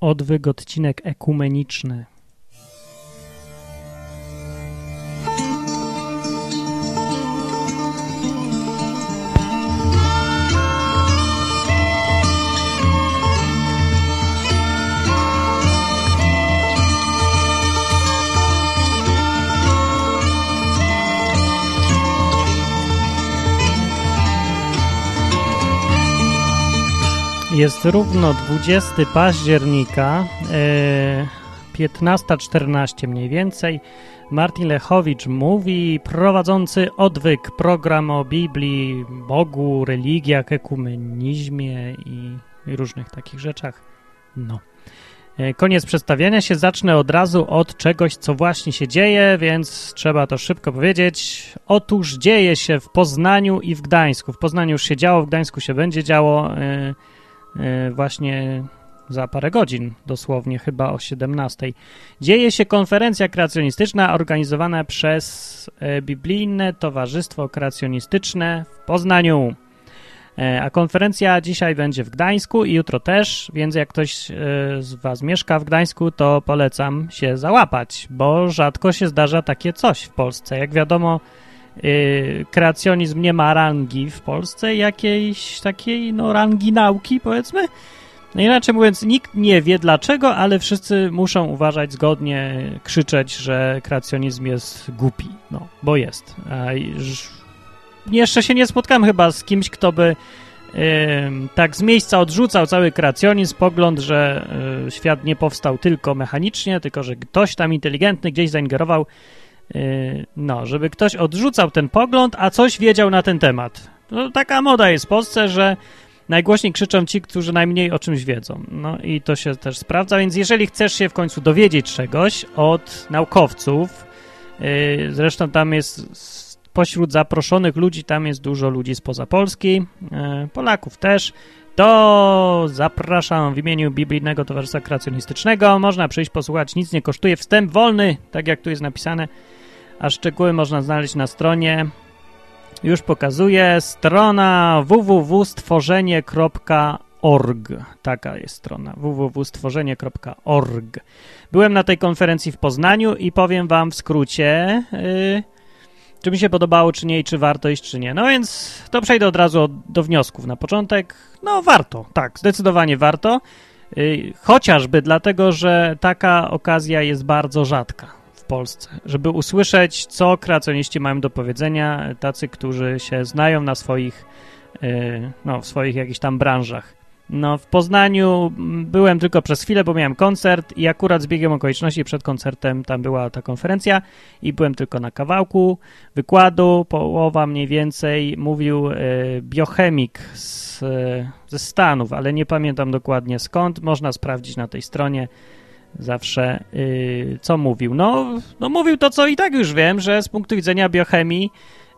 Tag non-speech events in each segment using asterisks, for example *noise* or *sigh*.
Odwyk odcinek ekumeniczny. Jest równo 20 października, e, 15.14 mniej więcej. Martin Lechowicz mówi, prowadzący odwyk, program o Biblii, Bogu, religiach, ekumenizmie i, różnych takich rzeczach. No. E, Koniec przedstawiania się. Zacznę od razu od czegoś, co właśnie się dzieje, więc trzeba to szybko powiedzieć. Otóż dzieje się w Poznaniu i w Gdańsku. W Poznaniu już się działo, w Gdańsku się będzie działo. e, e, właśnie za parę godzin, dosłownie chyba o 17. Dzieje się konferencja kreacjonistyczna organizowana przez e, Biblijne Towarzystwo Kreacjonistyczne w Poznaniu. E, A konferencja dzisiaj będzie w Gdańsku i jutro też, więc jak ktoś e, z Was mieszka w Gdańsku, to polecam się załapać, bo rzadko się zdarza takie coś w Polsce. Jak wiadomo, kreacjonizm nie ma rangi w Polsce, jakiejś takiej no, rangi nauki, powiedzmy. No inaczej mówiąc, nikt nie wie dlaczego, ale wszyscy muszą uważać zgodnie, krzyczeć, że kreacjonizm jest głupi. No, bo jest. A jeszcze się nie spotkałem chyba z kimś, kto by ym, tak z miejsca odrzucał cały kreacjonizm, pogląd, że y, świat nie powstał tylko mechanicznie, tylko że ktoś tam inteligentny gdzieś zaingerował Yy, no, żeby ktoś odrzucał ten pogląd, a coś wiedział na ten temat. No, taka moda jest w Polsce, że najgłośniej krzyczą ci, którzy najmniej o czymś wiedzą. No i to się też sprawdza, więc jeżeli chcesz się w końcu dowiedzieć czegoś od naukowców, yy, zresztą tam jest pośród zaproszonych ludzi, tam jest dużo ludzi spoza Polski, yy, Polaków też, to zapraszam w imieniu Biblijnego Towarzystwa Kreacjonistycznego. Można przyjść, posłuchać, nic nie kosztuje. Wstęp wolny, tak jak tu jest napisane, a szczegóły można znaleźć na stronie. Już pokazuję. Strona www.stworzenie.org. Taka jest strona www.stworzenie.org. Byłem na tej konferencji w Poznaniu i powiem wam w skrócie, yy, czy mi się podobało, czy nie i czy warto iść, czy nie. No więc to przejdę od razu do wniosków. Na początek, no warto, tak, zdecydowanie warto. Yy, chociażby dlatego, że taka okazja jest bardzo rzadka Polsce, żeby usłyszeć, co kreacjoniści mają do powiedzenia, tacy, którzy się znają na swoich, yy, no, w swoich jakichś tam branżach. No, w Poznaniu mm, byłem tylko przez chwilę, bo miałem koncert i akurat z biegiem okoliczności przed koncertem tam była ta konferencja i byłem tylko na kawałku wykładu. Połowa mniej więcej mówił e, biochemik z, e, ze Stanów, ale nie pamiętam dokładnie skąd. Można sprawdzić na tej stronie zawsze, y, co mówił. No, no, mówił to, co i tak już wiem, że z punktu widzenia biochemii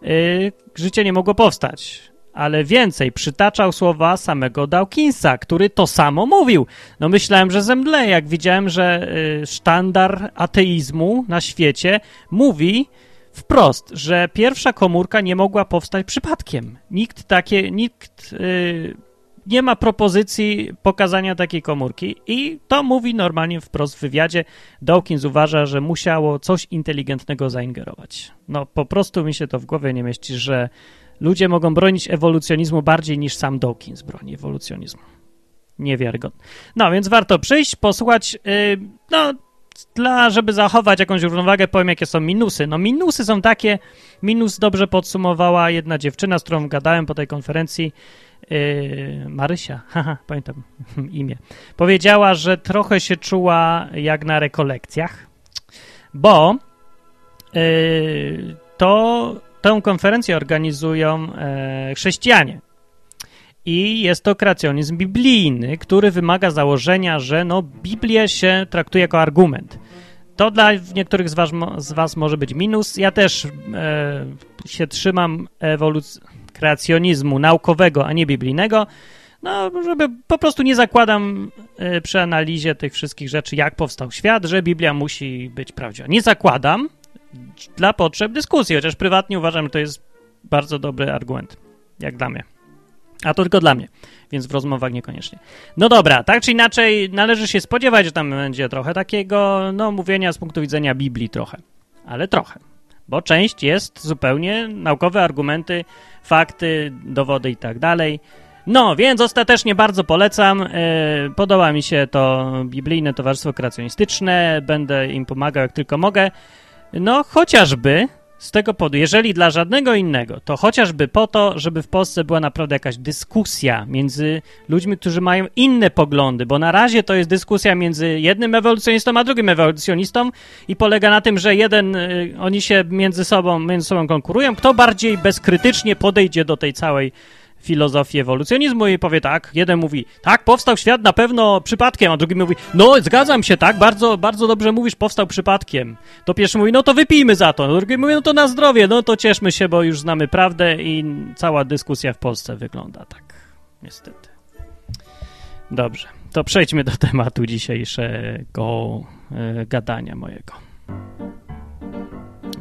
y, życie nie mogło powstać ale więcej przytaczał słowa samego Dawkinsa, który to samo mówił. No myślałem, że zemdlę, jak widziałem, że y, sztandar ateizmu na świecie mówi wprost, że pierwsza komórka nie mogła powstać przypadkiem. Nikt takie, nikt y, nie ma propozycji pokazania takiej komórki i to mówi normalnie wprost w wywiadzie. Dawkins uważa, że musiało coś inteligentnego zaingerować. No po prostu mi się to w głowie nie mieści, że ludzie mogą bronić ewolucjonizmu bardziej niż sam Dawkins broni ewolucjonizmu. Niewiarygodne. No, więc warto przyjść, posłuchać, yy, no, dla, żeby zachować jakąś równowagę, powiem, jakie są minusy. No, minusy są takie, minus dobrze podsumowała jedna dziewczyna, z którą gadałem po tej konferencji, yy, Marysia, *laughs* haha, pamiętam *laughs* imię, powiedziała, że trochę się czuła jak na rekolekcjach, bo yy, to tę konferencję organizują e, chrześcijanie. I jest to kreacjonizm biblijny, który wymaga założenia, że no, Biblię się traktuje jako argument. To dla niektórych z was, z was może być minus. Ja też e, się trzymam ewoluc- kreacjonizmu naukowego, a nie biblijnego. No, żeby po prostu nie zakładam e, przy analizie tych wszystkich rzeczy, jak powstał świat, że Biblia musi być prawdziwa. Nie zakładam, dla potrzeb dyskusji, chociaż prywatnie uważam, że to jest bardzo dobry argument, jak dla mnie. A to tylko dla mnie, więc w rozmowach niekoniecznie. No dobra, tak czy inaczej należy się spodziewać, że tam będzie trochę takiego, no, mówienia z punktu widzenia Biblii trochę, ale trochę. Bo część jest zupełnie naukowe argumenty, fakty, dowody i tak dalej. No, więc ostatecznie bardzo polecam. E, podoba mi się to biblijne towarzystwo kreacjonistyczne. Będę im pomagał jak tylko mogę. No, chociażby z tego powodu, jeżeli dla żadnego innego, to chociażby po to, żeby w Polsce była naprawdę jakaś dyskusja między ludźmi, którzy mają inne poglądy, bo na razie to jest dyskusja między jednym ewolucjonistą a drugim ewolucjonistą i polega na tym, że jeden, y, oni się między sobą, między sobą konkurują, kto bardziej bezkrytycznie podejdzie do tej całej filozofii ewolucjonizmu i powie tak, jeden mówi, tak, powstał świat na pewno przypadkiem, a drugi mówi, no zgadzam się, tak, bardzo, bardzo dobrze mówisz, powstał przypadkiem. To pierwszy mówi, no to wypijmy za to, no drugi mówi, no to na zdrowie, no to cieszmy się, bo już znamy prawdę i cała dyskusja w Polsce wygląda tak, niestety. Dobrze, to przejdźmy do tematu dzisiejszego e, gadania mojego.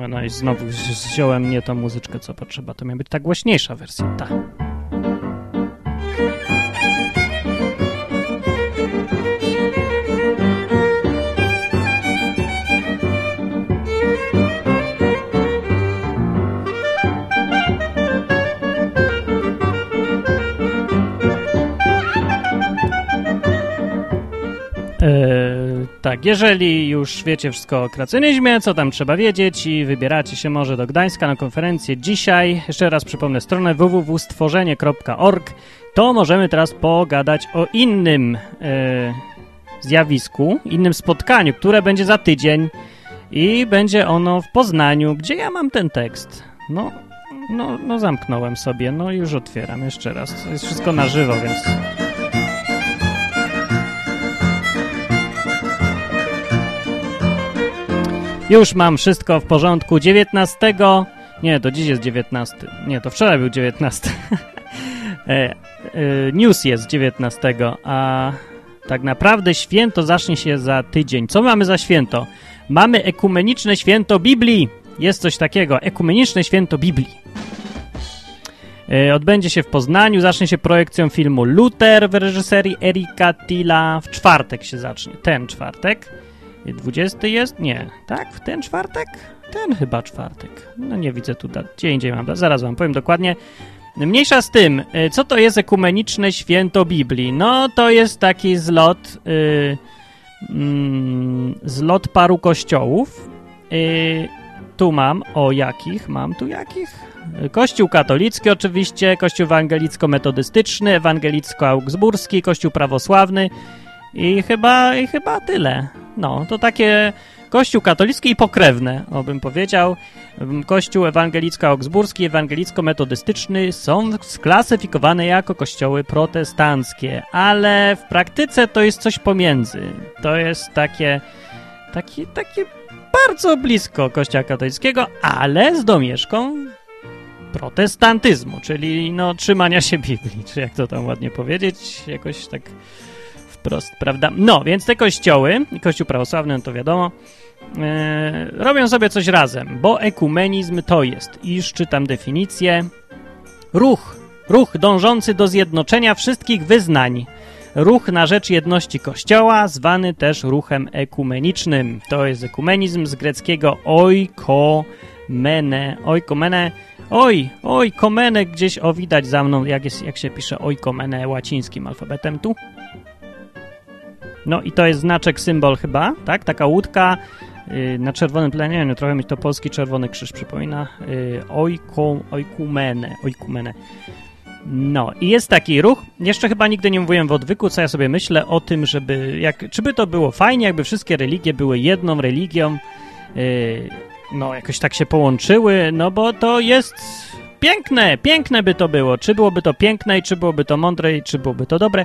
No i znowu wziąłem nie tą muzyczkę, co potrzeba. To miała być ta głośniejsza wersja, ta. Tak, jeżeli już wiecie wszystko o kreacjonizmie, co tam trzeba wiedzieć i wybieracie się może do Gdańska na konferencję dzisiaj, jeszcze raz przypomnę stronę www.stworzenie.org, to możemy teraz pogadać o innym yy, zjawisku, innym spotkaniu, które będzie za tydzień i będzie ono w Poznaniu. Gdzie ja mam ten tekst? No, no, no zamknąłem sobie, no już otwieram jeszcze raz. To jest wszystko na żywo, więc... Już mam wszystko w porządku. 19. Nie, to dziś jest 19. Nie, to wczoraj był 19. *laughs* e, e, news jest 19, a tak naprawdę święto zacznie się za tydzień. Co mamy za święto? Mamy ekumeniczne święto Biblii. Jest coś takiego, ekumeniczne święto Biblii. E, odbędzie się w Poznaniu, zacznie się projekcją filmu Luther w reżyserii Erika Tilla. W czwartek się zacznie, ten czwartek. 20 jest? Nie. Tak? W ten czwartek? Ten chyba czwartek. No nie widzę tu dat. Gdzie indziej mam Zaraz wam powiem dokładnie. Mniejsza z tym, y, co to jest ekumeniczne święto Biblii? No to jest taki zlot, yy, zlot paru kościołów. Yy, tu mam, o jakich? Mam tu jakich? Kościół katolicki oczywiście, kościół ewangelicko-metodystyczny, ewangelicko-augsburski, kościół prawosławny, i chyba, I chyba tyle. No, to takie kościół katolicki i pokrewne, obym powiedział. Kościół ewangelicko-augsburski, ewangelicko-metodystyczny są sklasyfikowane jako kościoły protestanckie, ale w praktyce to jest coś pomiędzy. To jest takie, takie, takie bardzo blisko kościoła katolickiego, ale z domieszką protestantyzmu, czyli no trzymania się Biblii, czy jak to tam ładnie powiedzieć, jakoś tak wprost, prawda? No, więc te kościoły, kościół prawosławny, no to wiadomo, e, robią sobie coś razem, bo ekumenizm to jest, iż czytam definicję, ruch, ruch dążący do zjednoczenia wszystkich wyznań, ruch na rzecz jedności Kościoła, zwany też ruchem ekumenicznym. To jest ekumenizm z greckiego oikomene, oikomene, oj, oikomene, gdzieś o widać za mną, jak, jest, jak się pisze oikomene łacińskim alfabetem tu. No i to jest znaczek, symbol chyba, tak? Taka łódka yy, na czerwonym tle, nie wiem, trochę mi to polski czerwony krzyż przypomina. Yy, ojku, ojkumene, ojkumene. No i jest taki ruch. Jeszcze chyba nigdy nie mówiłem w odwyku, co ja sobie myślę o tym, żeby, jak, czy by to było fajnie, jakby wszystkie religie były jedną religią, yy, no jakoś tak się połączyły, no bo to jest piękne, piękne by to było. Czy byłoby to piękne i czy byłoby to mądre i czy byłoby to dobre.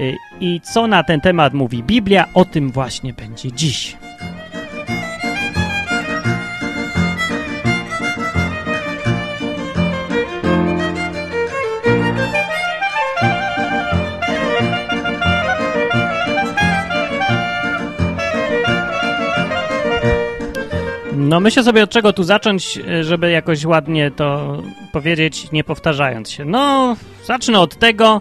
Y, I co na ten temat mówi Biblia, o tym właśnie będzie dziś. No myślę sobie od czego tu zacząć, e, żeby jakoś ładnie to powiedzieć, nie powtarzając się. No, zacznę od tego,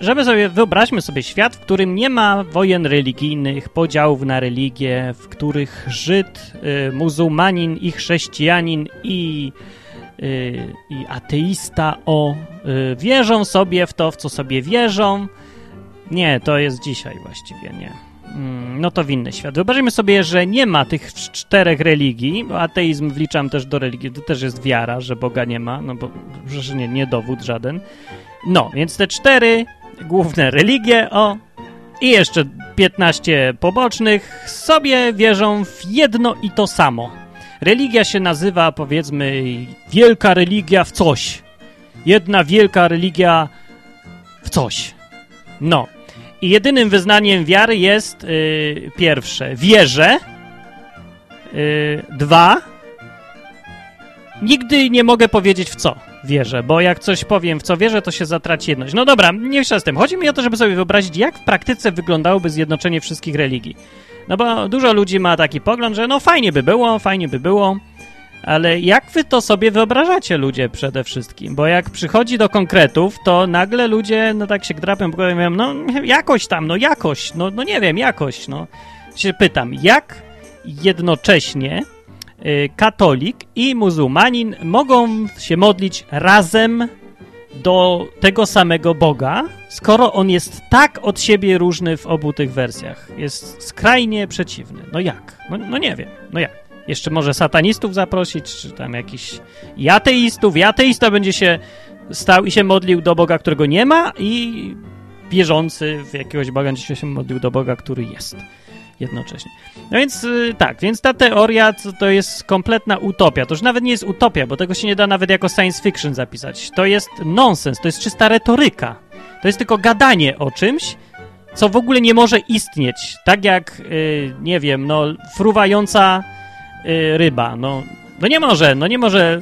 żeby sobie, wyobraźmy sobie świat, w którym nie ma wojen religijnych, podziałów na religie, w których Żyd, e, muzułmanin i chrześcijanin i, i ateista o wierzą sobie w to, w co sobie wierzą. Nie, to jest dzisiaj właściwie, nie. Mm, no to w inny świat. Wyobraźmy sobie, że nie ma tych czterech religii, bo ateizm wliczam też do religii, to też jest wiara, że Boga nie ma, no bo że nie, nie dowód żaden. No, więc te cztery główne religie, o, i jeszcze 15 pobocznych sobie wierzą w jedno i to samo. Religia się nazywa, powiedzmy, wielka religia w coś. Jedna wielka religia w coś. No, i jedynym wyznaniem wiary jest y, pierwsze, wierzę. Y, dwa, nigdy nie mogę powiedzieć w co wierzę, bo jak coś powiem w co wierzę, to się zatraci jedność. No dobra, nie z tym. Chodzi mi o to, żeby sobie wyobrazić, jak w praktyce wyglądałoby zjednoczenie wszystkich religii. No bo dużo ludzi ma taki pogląd, że no fajnie by było, fajnie by było, ale jak wy to sobie wyobrażacie, ludzie, przede wszystkim? Bo jak przychodzi do konkretów, to nagle ludzie, no tak się drapią bo głowie, mówią, no jakoś tam, no jakoś, no, no nie wiem, jakoś, no. Się pytam, jak jednocześnie y, katolik i muzułmanin mogą się modlić razem do tego samego Boga, skoro on jest tak od siebie różny w obu tych wersjach? Jest skrajnie przeciwny. No jak? No, no nie wiem. No jak? Jeszcze może satanistów zaprosić, czy tam jakiś i ateistów. Ateista będzie się stał i się modlił do Boga, którego nie ma i wierzący w jakiegoś Boga będzie się modlił do Boga, który jest jednocześnie. No więc y, tak, więc ta teoria to, to jest kompletna utopia. To już nawet nie jest utopia, bo tego się nie da nawet jako science fiction zapisać. To jest nonsens, to jest czysta retoryka. To jest tylko gadanie o czymś, co w ogóle nie może istnieć. Tak jak, yy, nie wiem, no, fruwająca Y, ryba. No, no nie może, no nie może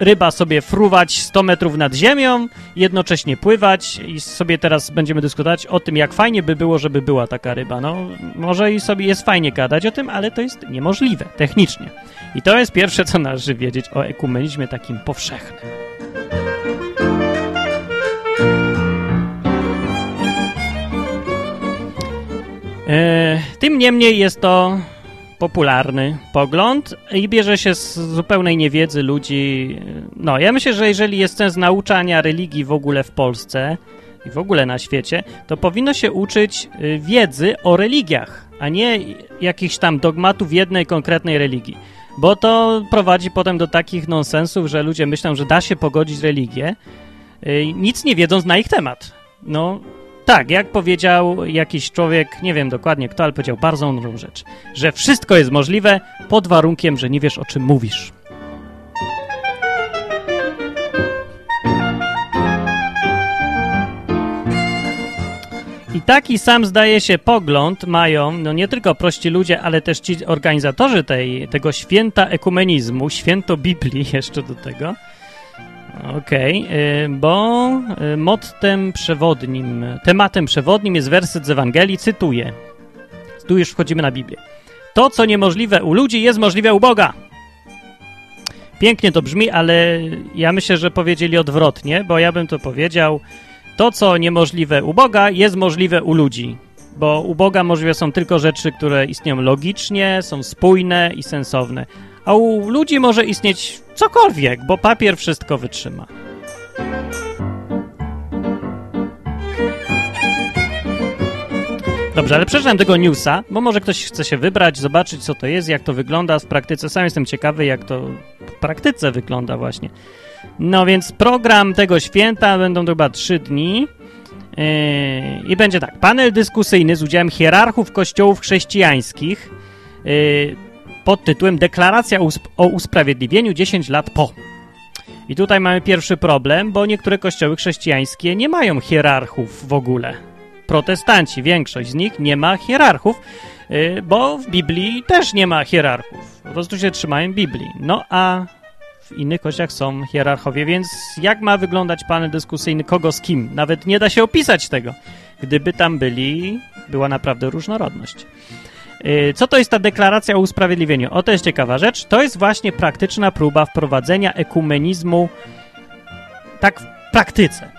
ryba sobie fruwać 100 metrów nad ziemią, jednocześnie pływać i sobie teraz będziemy dyskutować o tym, jak fajnie by było, żeby była taka ryba. No, może i sobie jest fajnie gadać o tym, ale to jest niemożliwe technicznie. I to jest pierwsze, co należy wiedzieć o ekumenizmie takim powszechnym. E, tym niemniej jest to popularny pogląd i bierze się z zupełnej niewiedzy ludzi. No, ja myślę, że jeżeli jest sens nauczania religii w ogóle w Polsce i w ogóle na świecie, to powinno się uczyć y, wiedzy o religiach, a nie jakichś tam dogmatów jednej konkretnej religii. Bo to prowadzi potem do takich nonsensów, że ludzie myślą, że da się pogodzić religię, y, nic nie wiedząc na ich temat. No, tak, jak powiedział jakiś człowiek, nie wiem dokładnie kto, ale powiedział bardzo mądrą rzecz, że wszystko jest możliwe pod warunkiem, że nie wiesz o czym mówisz. I taki sam zdaje się pogląd mają no nie tylko prości ludzie, ale też ci organizatorzy tej, tego święta ekumenizmu, święto Biblii *laughs* jeszcze do tego, Okej, okay, bo y, mottem przewodnim, tematem przewodnim jest werset z Ewangelii, cytuję. Tu już wchodzimy na Biblię. To, co niemożliwe u ludzi, jest możliwe u Boga. Pięknie to brzmi, ale ja myślę, że powiedzieli odwrotnie, bo ja bym to powiedział. To, co niemożliwe u Boga, jest możliwe u ludzi. Bo u Boga możliwe są tylko rzeczy, które istnieją logicznie, są spójne i sensowne a u ludzi może istnieć cokolwiek, bo papier wszystko wytrzyma. Dobrze, ale przeczytam tego newsa, bo może ktoś chce się wybrać, zobaczyć co to jest, jak to wygląda w praktyce. Sam jestem ciekawy, jak to w praktyce wygląda właśnie. No więc program tego święta będą to chyba trzy dni. Yy, I będzie tak, panel dyskusyjny z udziałem hierarchów kościołów chrześcijańskich. Yy, pod tytułem Deklaracja o usprawiedliwieniu 10 lat po. I tutaj mamy pierwszy problem, bo niektóre kościoły chrześcijańskie nie mają hierarchów w ogóle. Protestanci, większość z nich nie ma hierarchów, y, bo w Biblii też nie ma hierarchów. Po prostu się trzymają Biblii. No a w innych kościach są hierarchowie, więc jak ma wyglądać panel dyskusyjny, kogo z kim? Nawet nie da się opisać tego, gdyby tam byli, była naprawdę różnorodność. Y, Co to jest ta deklaracja o usprawiedliwieniu? O, to jest ciekawa rzecz. To jest właśnie praktyczna próba wprowadzenia ekumenizmu tak w praktyce.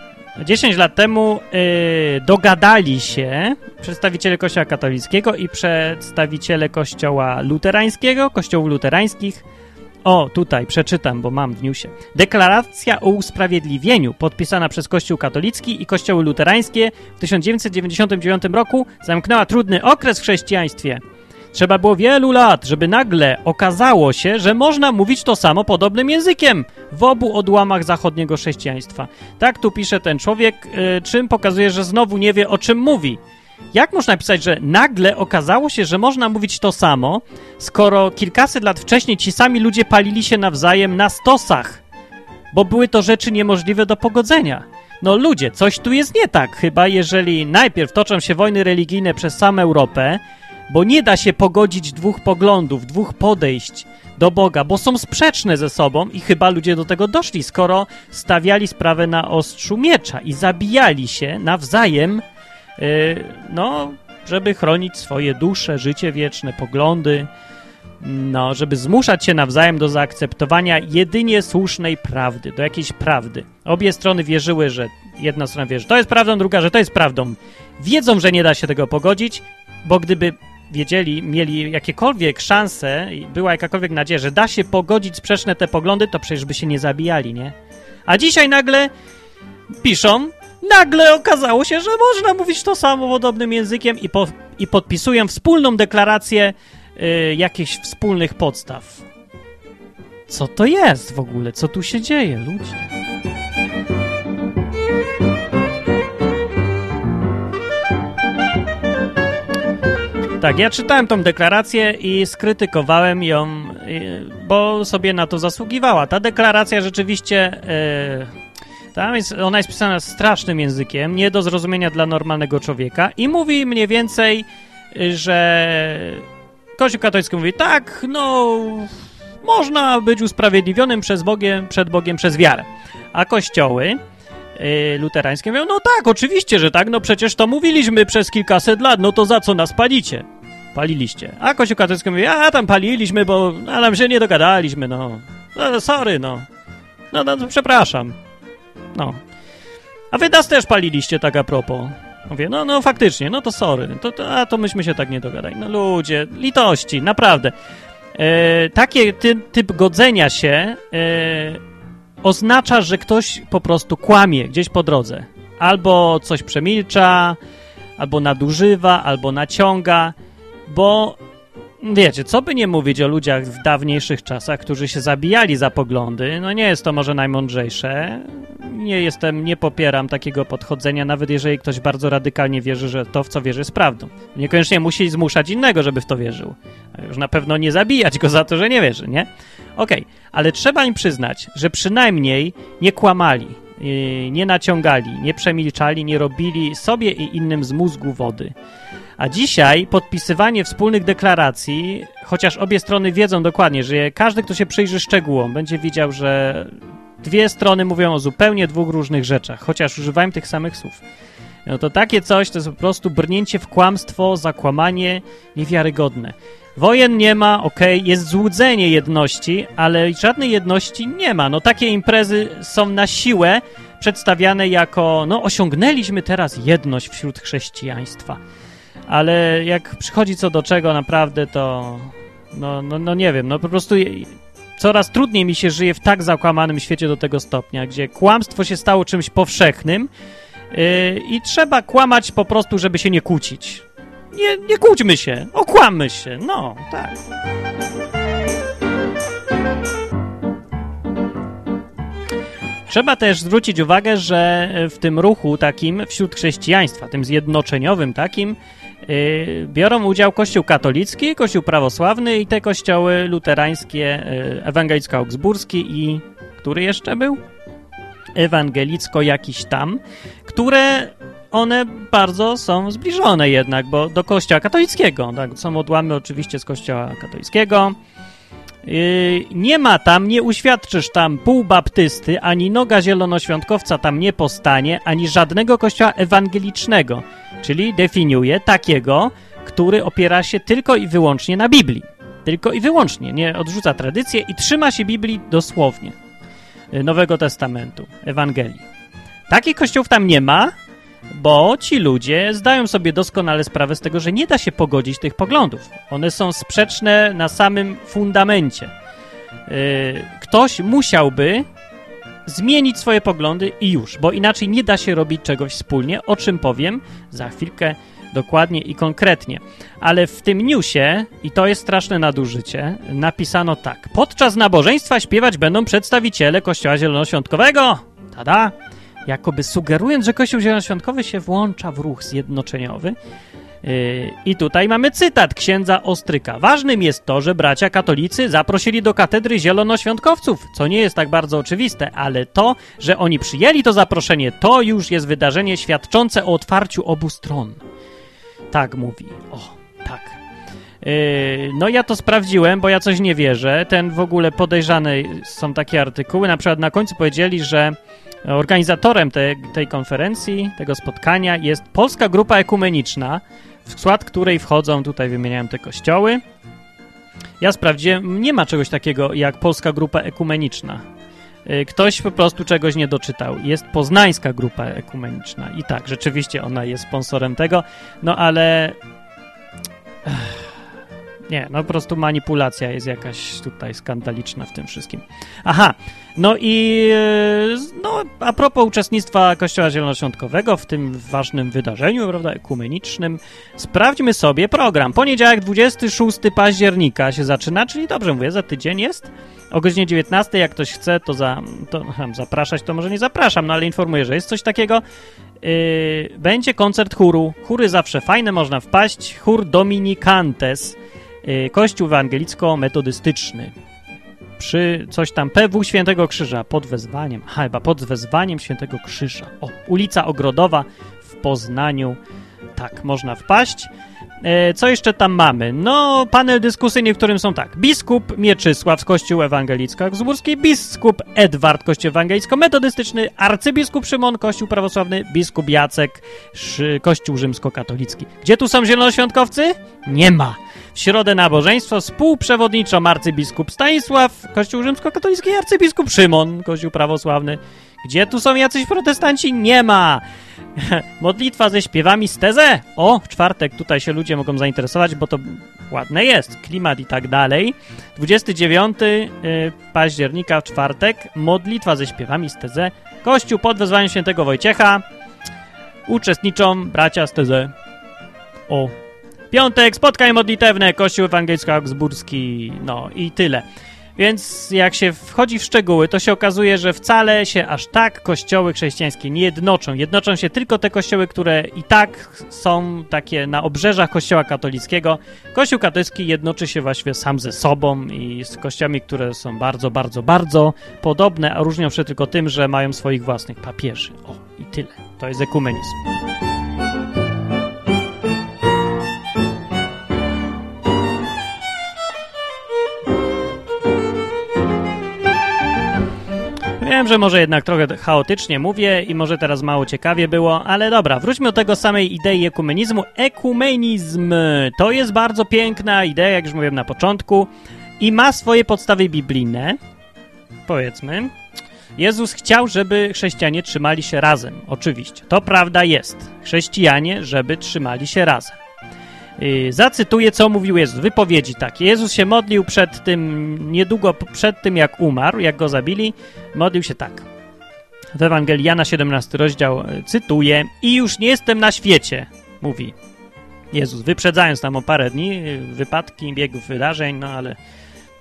10 lat temu y, dogadali się przedstawiciele Kościoła katolickiego i przedstawiciele Kościoła luterańskiego, kościołów luterańskich. O, tutaj przeczytam, bo mam w newsie. Deklaracja o usprawiedliwieniu podpisana przez Kościół katolicki i kościoły luterańskie w 1999 roku zamknęła trudny okres w chrześcijaństwie. Trzeba było wielu lat, żeby nagle okazało się, że można mówić to samo podobnym językiem w obu odłamach zachodniego chrześcijaństwa. Tak tu pisze ten człowiek, y, czym pokazuje, że znowu nie wie o czym mówi. Jak można pisać, że nagle okazało się, że można mówić to samo, skoro kilkaset lat wcześniej ci sami ludzie palili się nawzajem na stosach, bo były to rzeczy niemożliwe do pogodzenia? No ludzie, coś tu jest nie tak, chyba jeżeli najpierw toczą się wojny religijne przez samą Europę, bo nie da się pogodzić dwóch poglądów, dwóch podejść do Boga, bo są sprzeczne ze sobą i chyba ludzie do tego doszli, skoro stawiali sprawę na ostrzu miecza i zabijali się nawzajem, no, żeby chronić swoje dusze, życie wieczne, poglądy, no, żeby zmuszać się nawzajem do zaakceptowania jedynie słusznej prawdy, do jakiejś prawdy. Obie strony wierzyły, że jedna strona wierzy, że to jest prawdą, druga, że to jest prawdą. Wiedzą, że nie da się tego pogodzić, bo gdyby wiedzieli, mieli jakiekolwiek szanse, była jakakolwiek nadzieja, że da się pogodzić sprzeczne te poglądy, to przecież by się nie zabijali, nie? A dzisiaj nagle piszą, nagle okazało się, że można mówić to samo podobnym językiem i, po, i podpisują wspólną deklarację y, jakichś wspólnych podstaw. Co to jest w ogóle? Co tu się dzieje, ludzie? Tak, ja czytałem tą deklarację i skrytykowałem ją, y, bo sobie na to zasługiwała. Ta deklaracja rzeczywiście. Tam jest, ona jest pisana strasznym językiem, nie do zrozumienia dla normalnego człowieka i mówi mniej więcej, że Kościół katolicki mówi tak, no można być usprawiedliwionym przez Bogiem, przed Bogiem przez wiarę. A kościoły y, luterańskie mówią, no tak, oczywiście, że tak, no przecież to mówiliśmy przez kilkaset lat, no to za co nas palicie? Paliliście. A Kościół katolicki mówi, a tam paliliśmy, bo a nam się nie dogadaliśmy, no. no sorry, no. No, no, no przepraszam. No. A wy nas też paliliście tak a propos. Mówię, no, no faktycznie, no to sorry. To, to, a to myśmy się tak nie dogadali. No ludzie, litości, naprawdę. E, taki ty, typ godzenia się e, oznacza, że ktoś po prostu kłamie gdzieś po drodze. Albo coś przemilcza, albo nadużywa, albo naciąga, bo wiecie, co by nie mówić o ludziach w dawniejszych czasach, którzy się zabijali za poglądy, no nie jest to może najmądrzejsze. Nie jestem, nie popieram takiego podchodzenia, nawet jeżeli ktoś bardzo radykalnie wierzy, że to, w co wierzy, jest prawdą. Niekoniecznie musi zmuszać innego, żeby w to wierzył. Już na pewno nie zabijać go za to, że nie wierzy, nie? Okej, ale trzeba im przyznać, że przynajmniej nie kłamali, yy, nie naciągali, nie przemilczali, nie robili sobie i innym z mózgu wody. A dzisiaj podpisywanie wspólnych deklaracji, chociaż obie strony wiedzą dokładnie, że każdy, kto się przyjrzy szczegółom, będzie widział, że dwie strony mówią o zupełnie dwóch różnych rzeczach, chociaż używają tych samych słów. No to takie coś to jest po prostu brnięcie w kłamstwo, zakłamanie niewiarygodne. Wojen nie ma, okej, jest złudzenie jedności, ale żadnej jedności nie ma. No takie imprezy są na siłę przedstawiane jako, no osiągnęliśmy teraz jedność wśród chrześcijaństwa. Ale jak przychodzi co do czego naprawdę, to no, no, no nie wiem, no po prostu coraz trudniej mi się żyje w tak zakłamanym świecie do tego stopnia, gdzie kłamstwo się stało czymś powszechnym yy, i trzeba kłamać po prostu, żeby się nie kłócić. Nie, nie kłóćmy się, okłammy się, no, tak. Trzeba też zwrócić uwagę, że w tym ruchu takim wśród chrześcijaństwa, tym zjednoczeniowym takim, biorą udział Kościół katolicki, Kościół prawosławny i te kościoły luterańskie, yy, ewangelicko-augsburski i który jeszcze był? Ewangelicko jakiś tam, które one bardzo są zbliżone jednak, bo do kościoła katolickiego, tak, są odłamy oczywiście z kościoła katolickiego, Yy, nie ma tam, nie uświadczysz tam półbaptysty, ani noga zielonoświątkowca tam nie postanie, ani żadnego kościoła ewangelicznego, czyli definiuje takiego, który opiera się tylko i wyłącznie na Biblii. Tylko i wyłącznie, nie odrzuca tradycję i trzyma się Biblii dosłownie. Y, Nowego Testamentu, Ewangelii. Takich kościołów tam nie ma, bo ci ludzie zdają sobie doskonale sprawę z tego, że nie da się pogodzić tych poglądów. One są sprzeczne na samym fundamencie. Yy, ktoś musiałby zmienić swoje poglądy i już, bo inaczej nie da się robić czegoś wspólnie, o czym powiem za chwilkę dokładnie i konkretnie. Ale w tym newsie, i to jest straszne nadużycie, napisano tak. Podczas nabożeństwa śpiewać będą przedstawiciele Kościoła Zielonoświątkowego. Tada! Jakoby sugerując, że Kościół Zielonoświątkowy się włącza w ruch zjednoczeniowy. Yy, I tutaj mamy cytat księdza Ostryka. Ważnym jest to, że bracia katolicy zaprosili do katedry zielonoświątkowców, co nie jest tak bardzo oczywiste, ale to, że oni przyjęli to zaproszenie, to już jest wydarzenie świadczące o otwarciu obu stron. Tak mówi. O, tak. Yy, no ja to sprawdziłem, bo ja coś nie wierzę. Ten w ogóle podejrzany są takie artykuły. Na przykład na końcu powiedzieli, że organizatorem te, tej konferencji, tego spotkania jest Polska Grupa Ekumeniczna, w skład której wchodzą, tutaj wymieniałem te kościoły. Ja sprawdziłem, nie ma czegoś takiego jak Polska Grupa Ekumeniczna. Yy, Ktoś po prostu czegoś nie doczytał. Jest Poznańska Grupa Ekumeniczna i tak, rzeczywiście ona jest sponsorem tego, no ale... Ech. Nie, no po prostu manipulacja jest jakaś tutaj skandaliczna w tym wszystkim. Aha, no i e, no, a propos uczestnictwa Kościoła Zielonoświątkowego w tym ważnym wydarzeniu, prawda, ekumenicznym, sprawdźmy sobie program. Poniedziałek 26 października się zaczyna, czyli dobrze mówię, za tydzień jest. O godzinie 19, jak ktoś chce, to, za, to zapraszać, to może nie zapraszam, no ale informuję, że jest coś takiego. Yy, będzie koncert chóru. Chóry zawsze fajne, można wpaść. Chór Dominicantes Kościół ewangelicko-metodystyczny przy coś tam PW Świętego Krzyża pod wezwaniem, chyba pod wezwaniem Świętego Krzyża. O, ulica Ogrodowa w Poznaniu. Tak, można wpaść. E, co jeszcze tam mamy? No, panel dyskusyjny, w którym są tak. Biskup Mieczysław z Kościół Ewangelicko-Augsburski, biskup Edward, Kościół Ewangelicko-Metodystyczny, arcybiskup Szymon, Kościół Prawosławny, biskup Jacek, Kościół Rzymskokatolicki. Gdzie tu są zielonoświątkowcy? Nie ma. W środę nabożeństwo współprzewodniczą arcybiskup Stanisław, Kościół Rzymskokatolicki i arcybiskup Szymon, Kościół Prawosławny. Gdzie tu są jacyś protestanci? Nie ma. *laughs* Modlitwa ze śpiewami z tezę. O, w czwartek tutaj się ludzie mogą zainteresować, bo to ładne jest, klimat i tak dalej. 29 y, października w czwartek modlitwa ze śpiewami z tezę. Kościół pod wezwaniem świętego Wojciecha. Uczestniczą bracia z tezę. O, Piątek, spotkanie modlitewne, Kościół Ewangelicko-Augsburski, no i tyle. Więc jak się wchodzi w szczegóły, to się okazuje, że wcale się aż tak kościoły chrześcijańskie nie jednoczą. Jednoczą się tylko te kościoły, które i tak są takie na obrzeżach kościoła katolickiego. Kościół katolicki jednoczy się właściwie sam ze sobą i z kościołami, które są bardzo, bardzo, bardzo podobne, a różnią się tylko tym, że mają swoich własnych papieży. O, i tyle. To jest ekumenizm. Wiem, że może jednak trochę chaotycznie mówię i może teraz mało ciekawie było, ale dobra, wróćmy do tego samej idei ekumenizmu. Ekumenizm to jest bardzo piękna idea, jak już mówiłem na początku, i ma swoje podstawy biblijne, powiedzmy. Jezus chciał, żeby chrześcijanie trzymali się razem. Oczywiście, to prawda jest. Chrześcijanie, żeby trzymali się razem. Zacytuję, co mówił Jezus. Wypowiedzi takie. Jezus się modlił przed tym, niedługo przed tym, jak umarł, jak go zabili, modlił się tak. W Ewangelii Jana 17 rozdział yy, cytuję i już nie jestem na świecie, mówi Jezus, wyprzedzając tam o parę dni yy, wypadki, biegów wydarzeń, no ale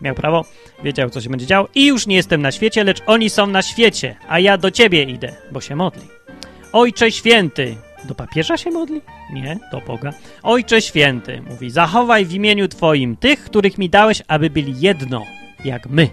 miał prawo, wiedział, co się będzie działo. I już nie jestem na świecie, lecz oni są na świecie, a ja do ciebie idę, bo się modli. Ojcze święty, do papieża się modli? Nie, do Boga. Ojcze święty, mówi, zachowaj w imieniu Twoim tych, których mi dałeś, aby byli jedno, jak my.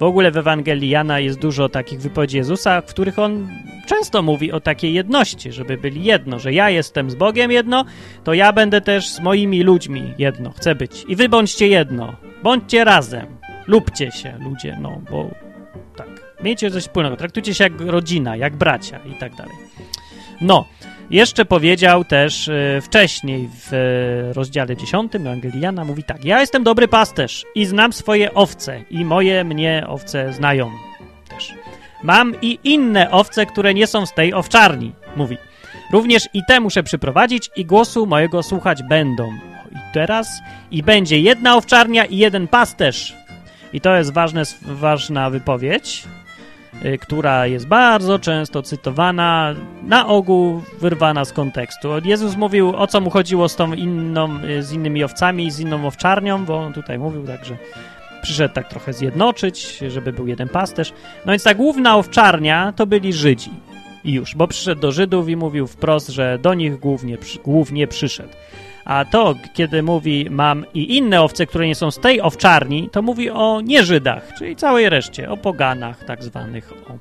W ogóle w Ewangelii Jana jest dużo takich wypowiedzi Jezusa, w których on często mówi o takiej jedności, żeby byli jedno, że ja jestem z Bogiem jedno, to ja będę też z moimi ludźmi jedno, chcę być. I wy bądźcie jedno, bądźcie razem, lubcie się ludzie, no bo tak, miejcie coś wspólnego, traktujcie się jak rodzina, jak bracia i tak dalej. No, Jeszcze powiedział też e, wcześniej w e, rozdziale 10 Ewangeliana, mówi tak, ja jestem dobry pasterz i znam swoje owce i moje mnie owce znają też. Mam i inne owce, które nie są z tej owczarni, mówi. Również i te muszę przyprowadzić i głosu mojego słuchać będą. I teraz i będzie jedna owczarnia i jeden pasterz. I to jest ważne, ważna wypowiedź, która jest bardzo często cytowana, na ogół wyrwana z kontekstu. Jezus mówił, o co mu chodziło z tą inną, y, z innymi owcami, z inną owczarnią, bo on tutaj mówił tak, że przyszedł tak trochę zjednoczyć, żeby był jeden pasterz. No więc ta główna owczarnia to byli Żydzi. I już, bo przyszedł do Żydów i mówił wprost, że do nich głównie, głównie przyszedł. A to, kiedy mówi mam i inne owce, które nie są z tej owczarni, to mówi o nieżydach, czyli całej reszcie, o poganach tak zwanych. O.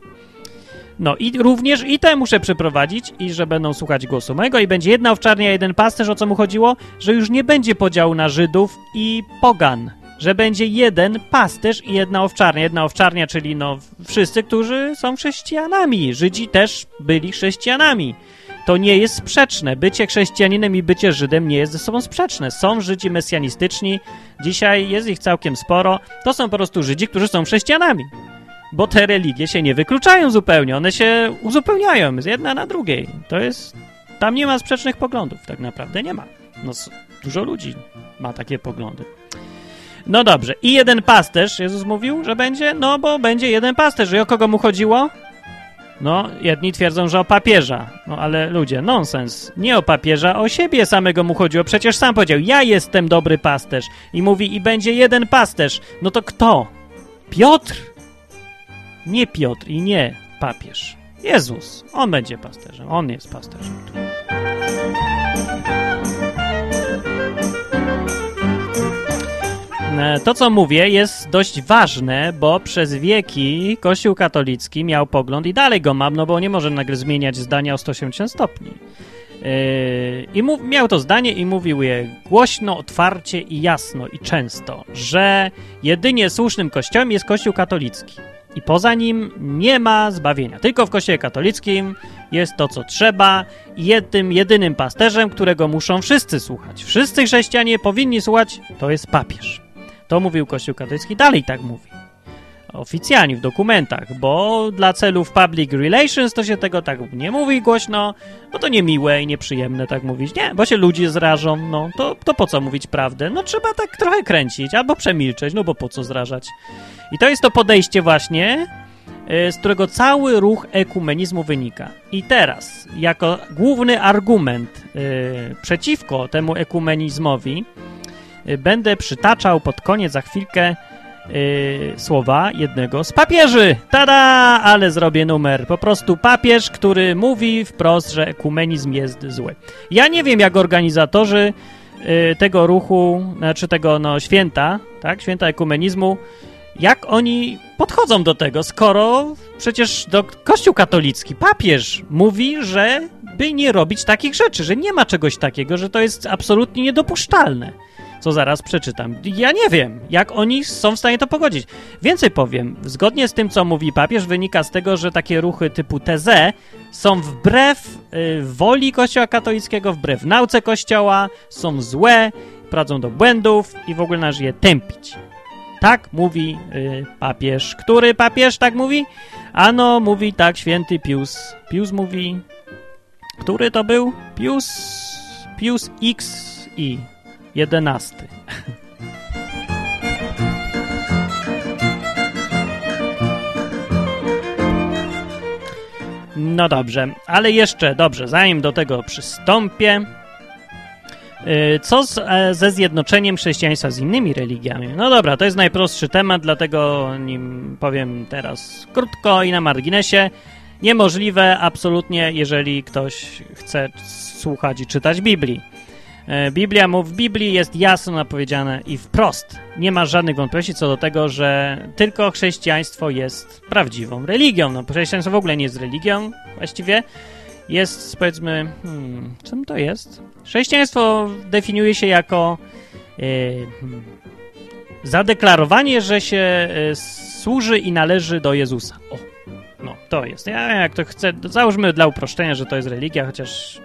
No i również i te muszę przeprowadzić i że będą słuchać głosu mojego i będzie jedna owczarnia, jeden pasterz, o co mu chodziło? Że już nie będzie podziału na Żydów i pogan, że będzie jeden pasterz i jedna owczarnia. Jedna owczarnia, czyli no wszyscy, którzy są chrześcijanami. Żydzi też byli chrześcijanami. To nie jest sprzeczne. Bycie chrześcijaninem i bycie Żydem nie jest ze sobą sprzeczne. Są Żydzi mesjanistyczni, dzisiaj jest ich całkiem sporo. To są po prostu Żydzi, którzy są chrześcijanami. Bo te religie się nie wykluczają zupełnie, one się uzupełniają z jedna na drugiej. To jest. Tam nie ma sprzecznych poglądów, tak naprawdę nie ma. No, dużo ludzi ma takie poglądy. No dobrze. I jeden pasterz, Jezus mówił, że będzie? No, bo będzie jeden pasterz. I o kogo mu chodziło? No, jedni twierdzą, że o papieża. No, ale ludzie, nonsens. Nie o papieża, o siebie samego mu chodziło. Przecież sam powiedział, ja jestem dobry pasterz. I mówi, i będzie jeden pasterz. No to kto? Piotr? Nie Piotr i nie papież. Jezus. On będzie pasterzem. On jest pasterzem. To, co mówię, jest dość ważne, bo przez wieki Kościół katolicki miał pogląd i dalej go mam, no bo nie może nagle zmieniać zdania o 180 stopni. Yy, I mów, miał to zdanie i mówił je głośno, otwarcie i jasno i często, że jedynie słusznym kościołem jest Kościół katolicki. I poza nim nie ma zbawienia. Tylko w Kościele katolickim jest to, co trzeba i tym jedynym pasterzem, którego muszą wszyscy słuchać. Wszyscy chrześcijanie powinni słuchać, to jest papież. To mówił Kościół katolicki, dalej tak mówi. Oficjalnie, w dokumentach, bo dla celów public relations to się tego tak nie mówi głośno, bo to niemiłe i nieprzyjemne tak mówić. Nie, bo się ludzie zrażą, no to, to po co mówić prawdę? No trzeba tak trochę kręcić albo przemilczeć, no bo po co zrażać? I to jest to podejście właśnie, y, z którego cały ruch ekumenizmu wynika. I teraz, jako główny argument yy, przeciwko temu ekumenizmowi, będę przytaczał pod koniec za chwilkę yy, słowa jednego z papieży. Tada! Ale zrobię numer. Po prostu papież, który mówi wprost, że ekumenizm jest zły. Ja nie wiem, jak organizatorzy yy, tego ruchu, znaczy tego no, święta, tak, święta ekumenizmu, jak oni podchodzą do tego, skoro przecież do Kościół katolicki, papież mówi, że by nie robić takich rzeczy, że nie ma czegoś takiego, że to jest absolutnie niedopuszczalne co zaraz przeczytam. Ja nie wiem, jak oni są w stanie to pogodzić. Więcej powiem, zgodnie z tym, co mówi papież, wynika z tego, że takie ruchy typu TZ są wbrew y, woli Kościoła katolickiego, wbrew nauce Kościoła, są złe, prowadzą do błędów i w ogóle należy je tępić. Tak mówi y, papież. Który papież tak mówi? Ano, mówi tak święty Pius. Pius mówi... Który to był? Pius... Pius XI jedenasty. No dobrze, ale jeszcze, dobrze, zanim do tego przystąpię, y, co z, e, ze zjednoczeniem chrześcijaństwa z innymi religiami? No dobra, to jest najprostszy temat, dlatego nim powiem teraz krótko i na marginesie. Niemożliwe absolutnie, jeżeli ktoś chce słuchać i czytać Biblii. E, Biblia w Biblii jest jasno napowiedziane i wprost. Nie ma żadnych wątpliwości co do tego, że tylko chrześcijaństwo jest prawdziwą religią. No, chrześcijaństwo w ogóle nie jest religią, właściwie jest, powiedzmy, hmm, czym to jest? Chrześcijaństwo definiuje się jako yy, zadeklarowanie, że się yy, służy i należy do Jezusa. O, no, to jest. Ja jak to chcę, załóżmy dla uproszczenia, że to jest religia, chociaż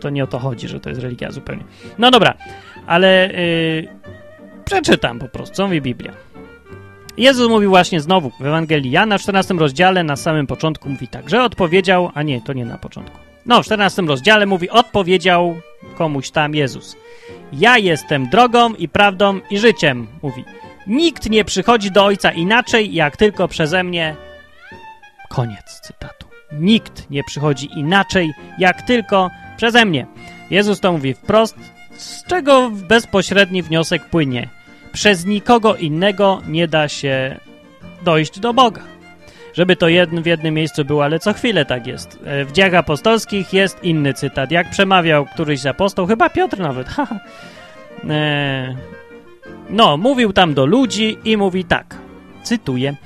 to nie o to chodzi, że to jest religia zupełnie. No dobra, ale yy, przeczytam po prostu, co mówi Biblia. Jezus mówi właśnie znowu w Ewangelii Jana w 14 rozdziale na samym początku mówi tak, że odpowiedział, a nie, to nie na początku. No, w 14 rozdziale mówi, odpowiedział komuś tam Jezus. Ja jestem drogą i prawdą i życiem, mówi. Nikt nie przychodzi do Ojca inaczej, jak tylko przeze mnie. Koniec cytatu. Nikt nie przychodzi inaczej, jak tylko przeze mnie. Jezus to mówi wprost, z czego bezpośredni wniosek płynie. Przez nikogo innego nie da się dojść do Boga. Żeby to jedno w jednym miejscu było, ale co chwilę tak jest. E, w dziejach apostolskich jest inny cytat. Jak przemawiał któryś z apostoł, chyba Piotr nawet, *laughs* e, no, mówił tam do ludzi i mówi tak, cytuję,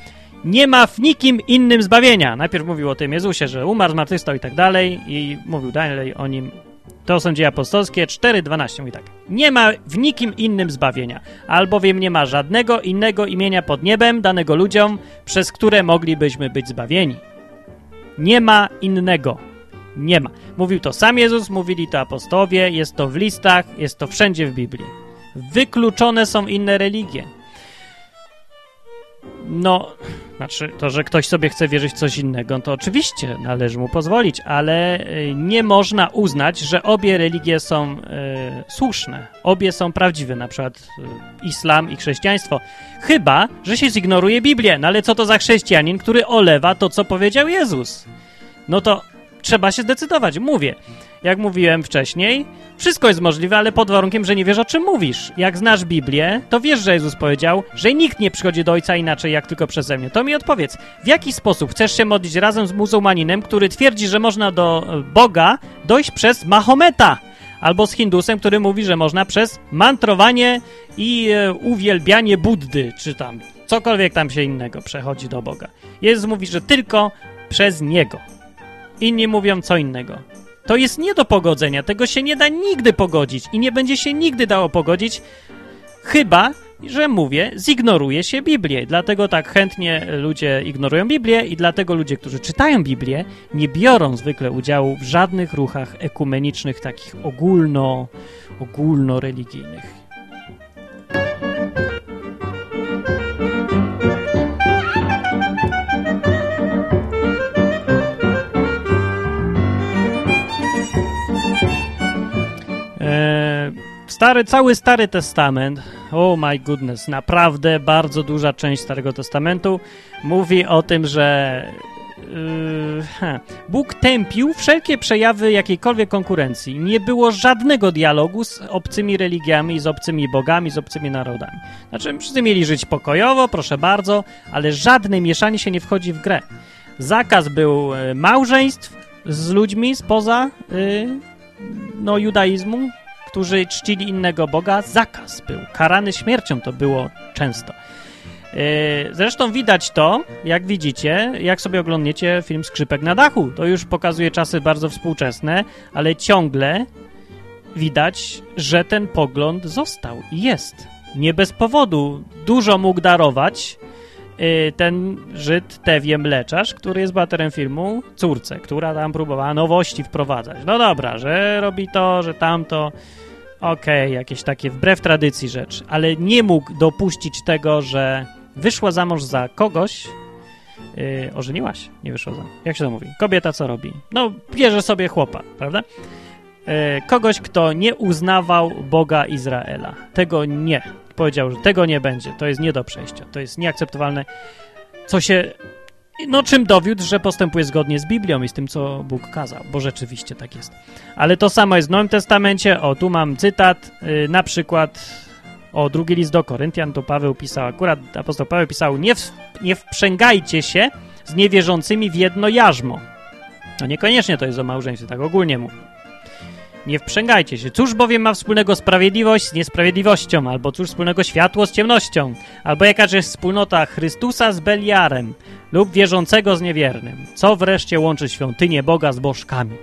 nie ma w nikim innym zbawienia. Najpierw mówił o tym Jezusie, że umarł, zmartwychwstał i tak dalej i mówił dalej o nim. To są dzieje apostolskie 4.12 mówi tak. Nie ma w nikim innym zbawienia, albowiem nie ma żadnego innego imienia pod niebem danego ludziom, przez które moglibyśmy być zbawieni. Nie ma innego. Nie ma. Mówił to sam Jezus, mówili to apostowie, jest to w listach, jest to wszędzie w Biblii. Wykluczone są inne religie. No, znaczy, to, że ktoś sobie chce wierzyć w coś innego, to oczywiście należy mu pozwolić, ale y, nie można uznać, że obie religie są y, słuszne, obie są prawdziwe, na przykład y, islam i chrześcijaństwo. Chyba, że się zignoruje Biblię. No ale co to za chrześcijanin, który olewa to, co powiedział Jezus? No to trzeba się zdecydować. Mówię, jak mówiłem wcześniej, wszystko jest możliwe, ale pod warunkiem, że nie wiesz o czym mówisz. Jak znasz Biblię, to wiesz, że Jezus powiedział, że nikt nie przychodzi do Ojca inaczej, jak tylko przeze mnie. To mi odpowiedz, w jaki sposób chcesz się modlić razem z muzułmaninem, który twierdzi, że można do e, Boga dojść przez Mahometa? Albo z Hindusem, który mówi, że można przez mantrowanie i e, uwielbianie Buddy, czy tam cokolwiek tam się innego przechodzi do Boga. Jezus mówi, że tylko przez Niego. Inni mówią co innego. To jest nie do pogodzenia. Tego się nie da nigdy pogodzić i nie będzie się nigdy dało pogodzić, chyba, że mówię, zignoruje się Biblię. Dlatego tak chętnie ludzie ignorują Biblię i dlatego ludzie, którzy czytają Biblię, nie biorą zwykle udziału w żadnych ruchach ekumenicznych, takich ogólno, ogólnoreligijnych. Stary, cały Stary Testament, oh my goodness, naprawdę bardzo duża część Starego Testamentu mówi o tym, że yy, Bóg tępił wszelkie przejawy jakiejkolwiek konkurencji. Nie było żadnego dialogu z obcymi religiami, z obcymi bogami, z obcymi narodami. Znaczy, wszyscy mieli żyć pokojowo, proszę bardzo, ale żadne mieszanie się nie wchodzi w grę. Zakaz był y, małżeństw z ludźmi spoza yy, no, judaizmu, którzy czcili innego Boga, zakaz był. Karany śmiercią to było często. E, zresztą widać to, jak widzicie, jak sobie oglądniecie film Skrzypek na dachu. To już pokazuje czasy bardzo współczesne, ale ciągle widać, że ten pogląd został i jest. Nie bez powodu dużo mógł darować ten Żyd Tewie Mleczarz, który jest bohaterem filmu, córce, która tam próbowała nowości wprowadzać. No dobra, że robi to, że tamto okej, okay, jakieś takie wbrew tradycji rzecz, ale nie mógł dopuścić tego, że wyszła za mąż za kogoś, yy, nie wyszła za, jak się to mówi, kobieta co robi? No, bierze sobie chłopa, prawda? Yy, kogoś, kto nie uznawał Boga Izraela. Tego nie. Powiedział, że tego nie będzie, to jest nie do przejścia, to jest nieakceptowalne, co się no, czym dowiódł, że postępuje zgodnie z Biblią i z tym, co Bóg kazał, bo rzeczywiście tak jest. Ale to samo jest w Nowym Testamencie. O, tu mam cytat, yy, na przykład o drugi list do Koryntian, to Paweł pisał, akurat apostoł Paweł pisał, nie, w, nie wprzęgajcie się z niewierzącymi w jedno jarzmo. No niekoniecznie to jest o małżeństwie, tak ogólnie mu. Nie wprzęgajcie się. Cóż bowiem ma wspólnego sprawiedliwość z niesprawiedliwością, albo cóż wspólnego światło z ciemnością, albo jakaż jest wspólnota Chrystusa z Beliarem, lub wierzącego z niewiernym. Co wreszcie łączy świątynię Boga z bożkami?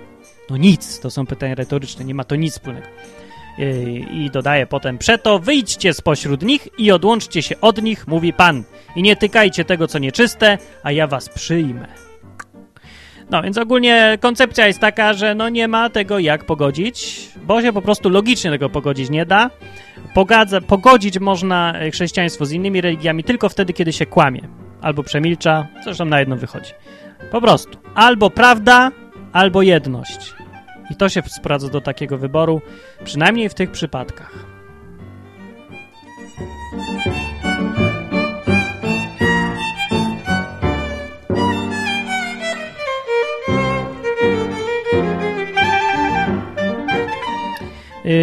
No nic, to są pytania retoryczne, nie ma to nic wspólnego. I dodaje potem, przeto wyjdźcie spośród nich i odłączcie się od nich, mówi Pan, i nie tykajcie tego, co nieczyste, a ja was przyjmę. No więc ogólnie koncepcja jest taka, że no nie ma tego jak pogodzić, bo się po prostu logicznie tego pogodzić nie da. Pogadza, pogodzić można chrześcijaństwo z innymi religiami tylko wtedy, kiedy się kłamie albo przemilcza, zresztą na jedno wychodzi. Po prostu. Albo prawda, albo jedność. I to się sprawdza do takiego wyboru, przynajmniej w tych przypadkach.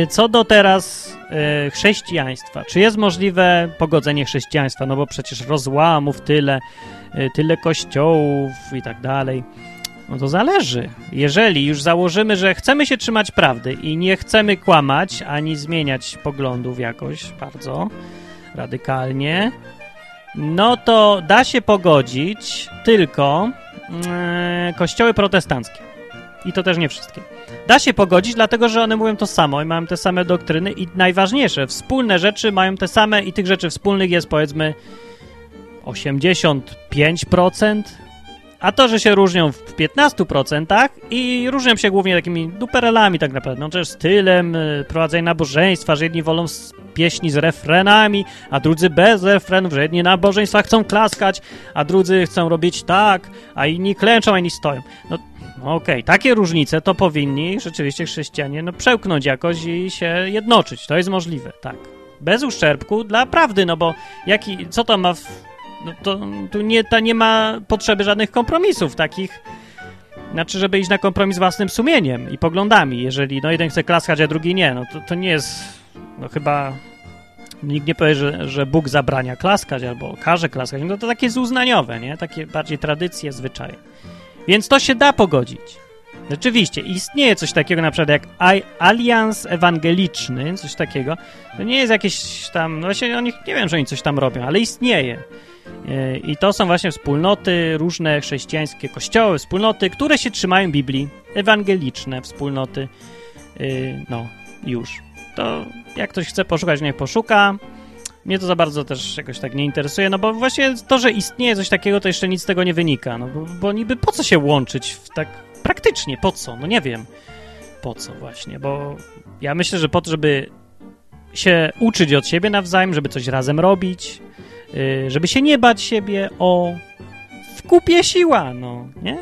Co do teraz y, chrześcijaństwa, czy jest możliwe pogodzenie chrześcijaństwa? No bo przecież rozłamów tyle, y, tyle kościołów i tak dalej. No to zależy. Jeżeli już założymy, że chcemy się trzymać prawdy i nie chcemy kłamać ani zmieniać poglądów jakoś bardzo radykalnie, no to da się pogodzić tylko yy, kościoły protestanckie. I to też nie wszystkie. Da się pogodzić, dlatego że one mówią to samo i mają te same doktryny i najważniejsze, wspólne rzeczy mają te same i tych rzeczy wspólnych jest powiedzmy 85%, a to, że się różnią w 15% i różnią się głównie takimi duperelami tak naprawdę, no też stylem y, prowadzenia nabożeństwa, że jedni wolą pieśni z refrenami, a drudzy bez refrenów, że jedni na nabożeństwach chcą klaskać, a drudzy chcą robić tak, a inni klęczą, a inni stoją. No Okej, okay. takie różnice to powinni rzeczywiście chrześcijanie no, przełknąć jakoś i się jednoczyć. To jest możliwe, tak. Bez uszczerbku dla prawdy, no bo jaki, co to ma w, no to tu nie, to nie ma potrzeby żadnych kompromisów takich, znaczy, żeby iść na kompromis własnym sumieniem i poglądami. Jeżeli no jeden chce klaskać, a drugi nie, no to, to nie jest, no chyba nikt nie powie, że, że Bóg zabrania klaskać albo każe klaskać, no to takie jest uznaniowe, nie? Takie bardziej tradycje, zwyczaje. Więc to się da pogodzić. Rzeczywiście, istnieje coś takiego na przykład jak Alians Ewangeliczny, coś takiego. To nie jest jakieś tam, no właśnie oni, nie wiem, że oni coś tam robią, ale istnieje. E, I to są właśnie wspólnoty, różne chrześcijańskie kościoły, wspólnoty, które się trzymają Biblii, ewangeliczne wspólnoty. E, no, już. To jak ktoś chce poszukać, niech poszuka. Mnie to za bardzo też jakoś tak nie interesuje, no bo właśnie to, że istnieje coś takiego, to jeszcze nic z tego nie wynika, no bo, bo niby po co się łączyć w tak praktycznie, po co? No nie wiem po co właśnie, bo ja myślę, że po to, żeby się uczyć od siebie nawzajem, żeby coś razem robić, yy, żeby się nie bać siebie, o w kupie siła, no, nie?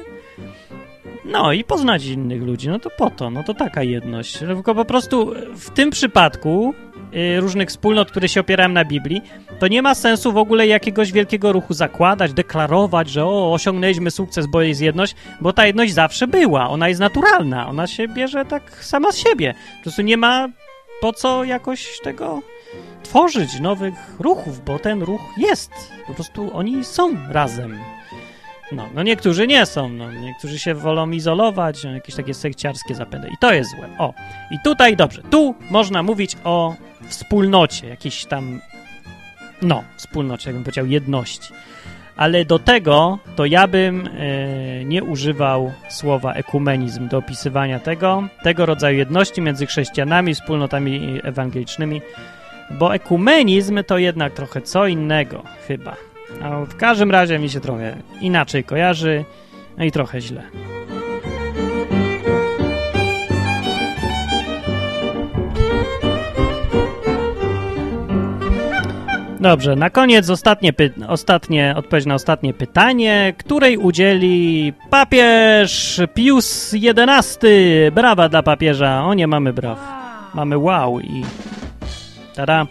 No i poznać innych ludzi, no to po to, no to taka jedność. Tylko po prostu w tym przypadku Y, różnych wspólnot, które się opierają na Biblii, to nie ma sensu w ogóle jakiegoś wielkiego ruchu zakładać, deklarować, że o, osiągnęliśmy sukces, bo jest jedność, bo ta jedność zawsze była, ona jest naturalna, ona się bierze tak sama z siebie. Po prostu nie ma po co jakoś tego tworzyć nowych ruchów, bo ten ruch jest. Po prostu oni są razem. No, no niektórzy nie są, no, niektórzy się wolą izolować, no, jakieś takie sekciarskie zapędy i to jest złe. O, i tutaj dobrze, tu można mówić o wspólnocie, jakiejś tam, no, wspólnocie, jakbym powiedział, jedności. Ale do tego to ja bym e, nie używał słowa ekumenizm do opisywania tego, tego rodzaju jedności między chrześcijanami, wspólnotami ewangelicznymi, bo ekumenizm to jednak trochę co innego, chyba. A w każdym razie mi się trochę inaczej kojarzy, no i trochę źle. Dobrze, na koniec ostatnie, ostatnie odpowiedź na ostatnie pytanie, której udzieli papież Pius XI. Brawa dla papieża. O nie, mamy braw. Mamy wow i tada.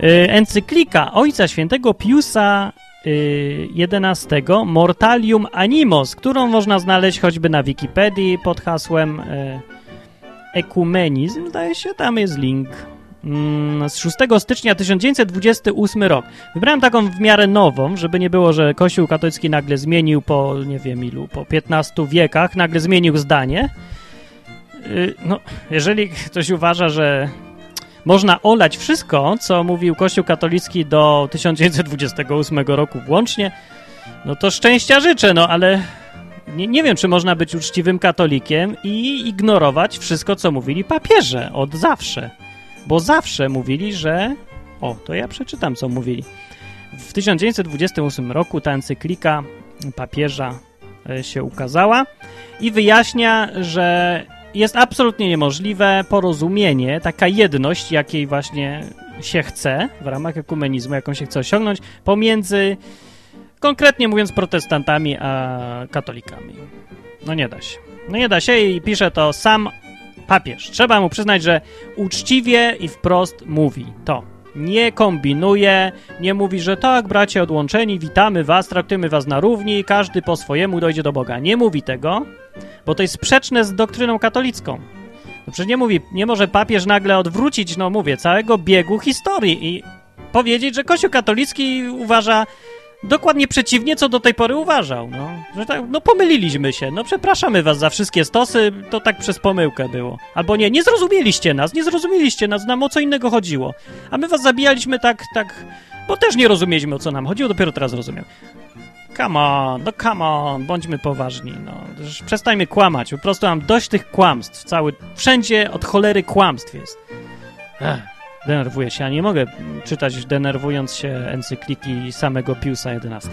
Y, encyklika Ojca Świętego Piusa XI y, Mortalium Animos, którą można znaleźć choćby na Wikipedii pod hasłem y, ekumenizm, zdaje się, tam jest link. Mm, z 6 stycznia 1928 rok. Wybrałem taką w miarę nową, żeby nie było, że Kościół katolicki nagle zmienił po, nie wiem ilu, po 15 wiekach, nagle zmienił zdanie. No, jeżeli ktoś uważa, że można olać wszystko, co mówił Kościół katolicki do 1928 roku włącznie, no to szczęścia życzę, no ale nie, nie wiem, czy można być uczciwym katolikiem i ignorować wszystko, co mówili papieże od zawsze. Bo zawsze mówili, że... O, to ja przeczytam, co mówili. W 1928 roku ta encyklika papieża e, się ukazała i wyjaśnia, że jest absolutnie niemożliwe porozumienie, taka jedność, jakiej właśnie się chce w ramach ekumenizmu, jaką się chce osiągnąć, pomiędzy konkretnie mówiąc protestantami a katolikami. No nie da się. No nie da się i pisze to sam papież. Trzeba mu przyznać, że uczciwie i wprost mówi to. Nie kombinuje, nie mówi, że tak, bracie odłączeni, witamy was, traktujemy was na równi, każdy po swojemu dojdzie do Boga. Nie mówi tego, bo to jest sprzeczne z doktryną katolicką. No przecież nie mówi, nie może papież nagle odwrócić, no mówię, całego biegu historii i powiedzieć, że Kościół katolicki uważa dokładnie przeciwnie, co do tej pory uważał. No, że tak, no pomyliliśmy się, no przepraszamy was za wszystkie stosy, to tak przez pomyłkę było. Albo nie, nie zrozumieliście nas, nie zrozumieliście nas, nam o co innego chodziło. A my was zabijaliśmy tak, tak, bo też nie rozumieliśmy o co nam chodziło, dopiero teraz rozumiem. Come on, no come on, bądźmy poważni, no. Przestańmy kłamać, po prostu mam dość tych kłamstw, cały, wszędzie od cholery kłamstw jest. Ech, denerwuję się, a nie mogę czytać denerwując się encykliki samego Piusa XI.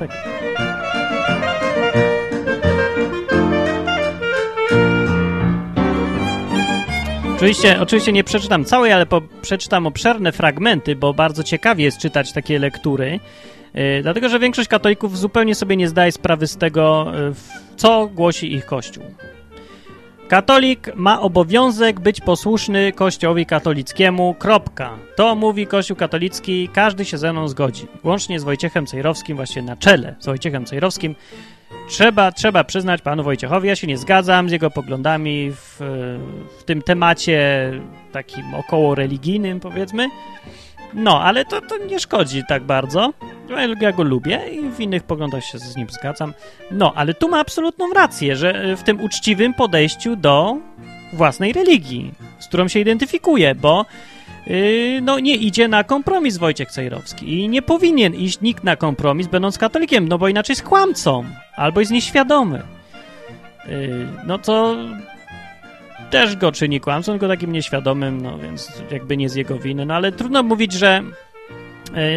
Oczywiście, oczywiście nie przeczytam całej, ale po, przeczytam obszerne fragmenty, bo bardzo ciekawie jest czytać takie lektury. Yy, dlatego, że większość katolików zupełnie sobie nie zdaje sprawy z tego, yy, co głosi ich Kościół. Katolik ma obowiązek być posłuszny Kościołowi katolickiemu. Kropka. To mówi Kościół katolicki, każdy się ze mną zgodzi. Łącznie z Wojciechem Cejrowskim, właśnie na czele z Wojciechem Cejrowskim. Trzeba, trzeba przyznać panu Wojciechowi, ja się nie zgadzam z jego poglądami w, w tym temacie takim około religijnym, powiedzmy. No, ale to, to nie szkodzi tak bardzo. Ja go lubię i w innych poglądach się z nim zgadzam. No, ale tu ma absolutną rację, że w tym uczciwym podejściu do własnej religii, z którą się identyfikuje, bo yy, no, nie idzie na kompromis Wojciech Cejrowski i nie powinien iść nikt na kompromis, będąc katolikiem, no bo inaczej jest kłamcą albo jest nieświadomy. Yy, no to też go czyni kłamcą, tylko takim nieświadomym, no więc jakby nie z jego winy. No ale trudno mówić, że y,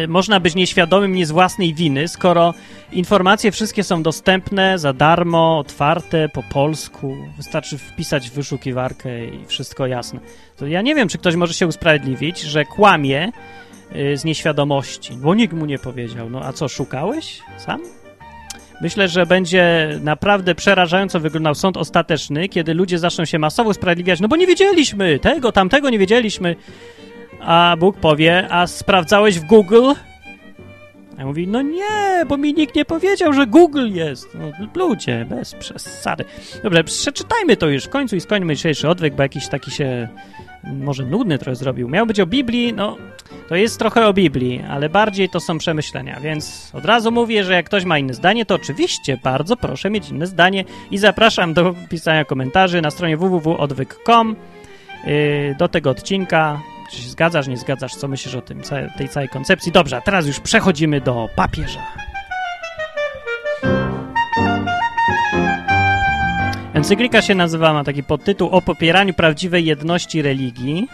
można być nieświadomym nie z własnej winy, skoro informacje wszystkie są dostępne za darmo, otwarte, po polsku. Wystarczy wpisać w wyszukiwarkę i wszystko jasne. To ja nie wiem, czy ktoś może się usprawiedliwić, że kłamie y, z nieświadomości, bo nikt mu nie powiedział. No a co, szukałeś sam? Myślę, że będzie naprawdę przerażająco wyglądał sąd ostateczny, kiedy ludzie zaczną się masowo usprawiedliwiać, no bo nie wiedzieliśmy tego, tamtego nie wiedzieliśmy. A Bóg powie, a sprawdzałeś w Google? A mówi, no nie, bo mi nikt nie powiedział, że Google jest. No, ludzie, bez przesady. Dobrze, przeczytajmy to już w końcu i skończmy dzisiejszy odwyk, bo jakiś taki się może nudny trochę zrobił. Miał być o Biblii, no to jest trochę o Biblii, ale bardziej to są przemyślenia, więc od razu mówię, że jak ktoś ma inne zdanie, to oczywiście bardzo proszę mieć inne zdanie i zapraszam do pisania komentarzy na stronie www.odwyk.com yy, do tego odcinka. Czy się zgadzasz, nie zgadzasz, co myślisz o tym, tej całej koncepcji? Dobrze, a teraz już przechodzimy do papieża. Encyklika się nazywa, ma taki podtytuł o popieraniu prawdziwej jedności religii.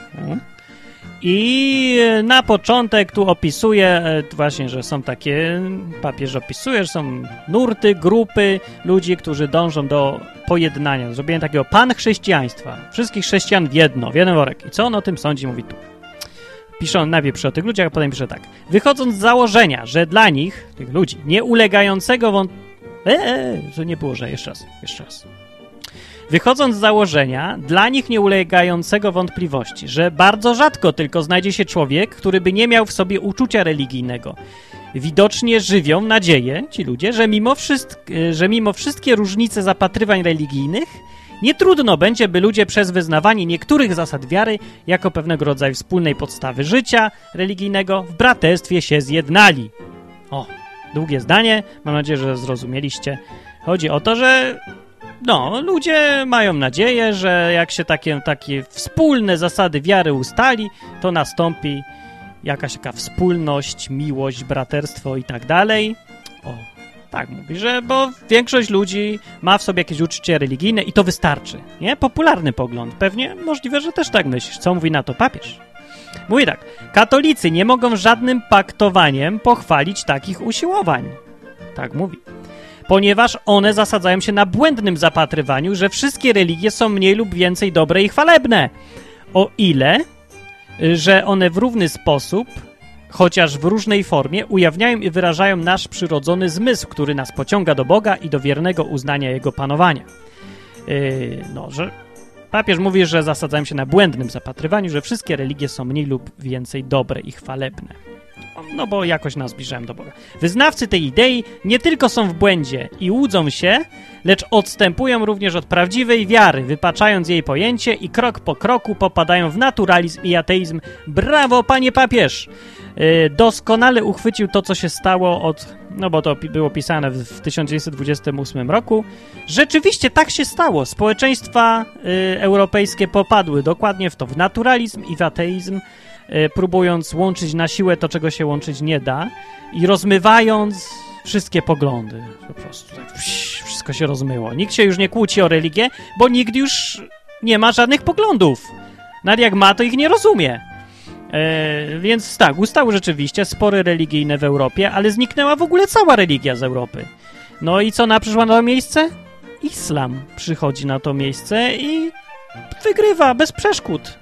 I na początek tu opisuje e, właśnie, że są takie, papież opisuje, że są nurty, grupy ludzi, którzy dążą do pojednania, zrobienia takiego panchrześcijaństwa. Wszystkich chrześcijan w jedno, w jeden worek. I co on o tym sądzi, mówi tu. Pisze on najpierw o tych ludziach, a potem pisze tak. Wychodząc z założenia, że dla nich, tych ludzi, nie ulegającego wąt... Eee, to nie było, że jeszcze raz, jeszcze raz. Wychodząc z założenia, dla nich nie ulegającego wątpliwości, że bardzo rzadko tylko znajdzie się człowiek, który by nie miał w sobie uczucia religijnego. Widocznie żywią nadzieję ci ludzie, że mimo, że mimo wszystkie różnice zapatrywań religijnych, nie trudno będzie, by ludzie przez wyznawanie niektórych zasad wiary jako pewnego rodzaju wspólnej podstawy życia religijnego w braterstwie się zjednali. O, długie zdanie, mam nadzieję, że zrozumieliście. Chodzi o to, że no, ludzie mają nadzieję, że jak się takie, takie wspólne zasady wiary ustali, to nastąpi jakaś taka wspólność, miłość, braterstwo i tak dalej. O, tak mówi, że bo większość ludzi ma w sobie jakieś uczucie religijne i to wystarczy, nie? Popularny pogląd. Pewnie możliwe, że też tak myślisz. Co mówi na to papież? Mówi tak, katolicy nie mogą żadnym paktowaniem pochwalić takich usiłowań. Tak mówi. Ponieważ one zasadzają się na błędnym zapatrywaniu, że wszystkie religie są mniej lub więcej dobre i chwalebne. O ile, że one w równy sposób, chociaż w różnej formie, ujawniają i wyrażają nasz przyrodzony zmysł, który nas pociąga do Boga i do wiernego uznania Jego panowania. Yy, no, że papież mówi, że zasadzają się na błędnym zapatrywaniu, że wszystkie religie są mniej lub więcej dobre i chwalebne. No bo jakoś nas zbliżają do Boga. Wyznawcy tej idei nie tylko są w błędzie i łudzą się, lecz odstępują również od prawdziwej wiary, wypaczając jej pojęcie i krok po kroku popadają w naturalizm i ateizm. Brawo, panie papież! Yy, doskonale uchwycił to, co się stało od, no bo to było pisane w, w 1928 roku. Rzeczywiście tak się stało. Społeczeństwa yy, europejskie popadły dokładnie w to, w naturalizm i w ateizm, próbując łączyć na siłę to, czego się łączyć nie da i rozmywając wszystkie poglądy. Po prostu tak wszystko się rozmyło. Nikt się już nie kłóci o religię, bo nikt już nie ma żadnych poglądów. Nawet jak ma, to ich nie rozumie. E, więc tak, ustały rzeczywiście spory religijne w Europie, ale zniknęła w ogóle cała religia z Europy. No i co na przyszła na to miejsce? Islam przychodzi na to miejsce i wygrywa bez przeszkód.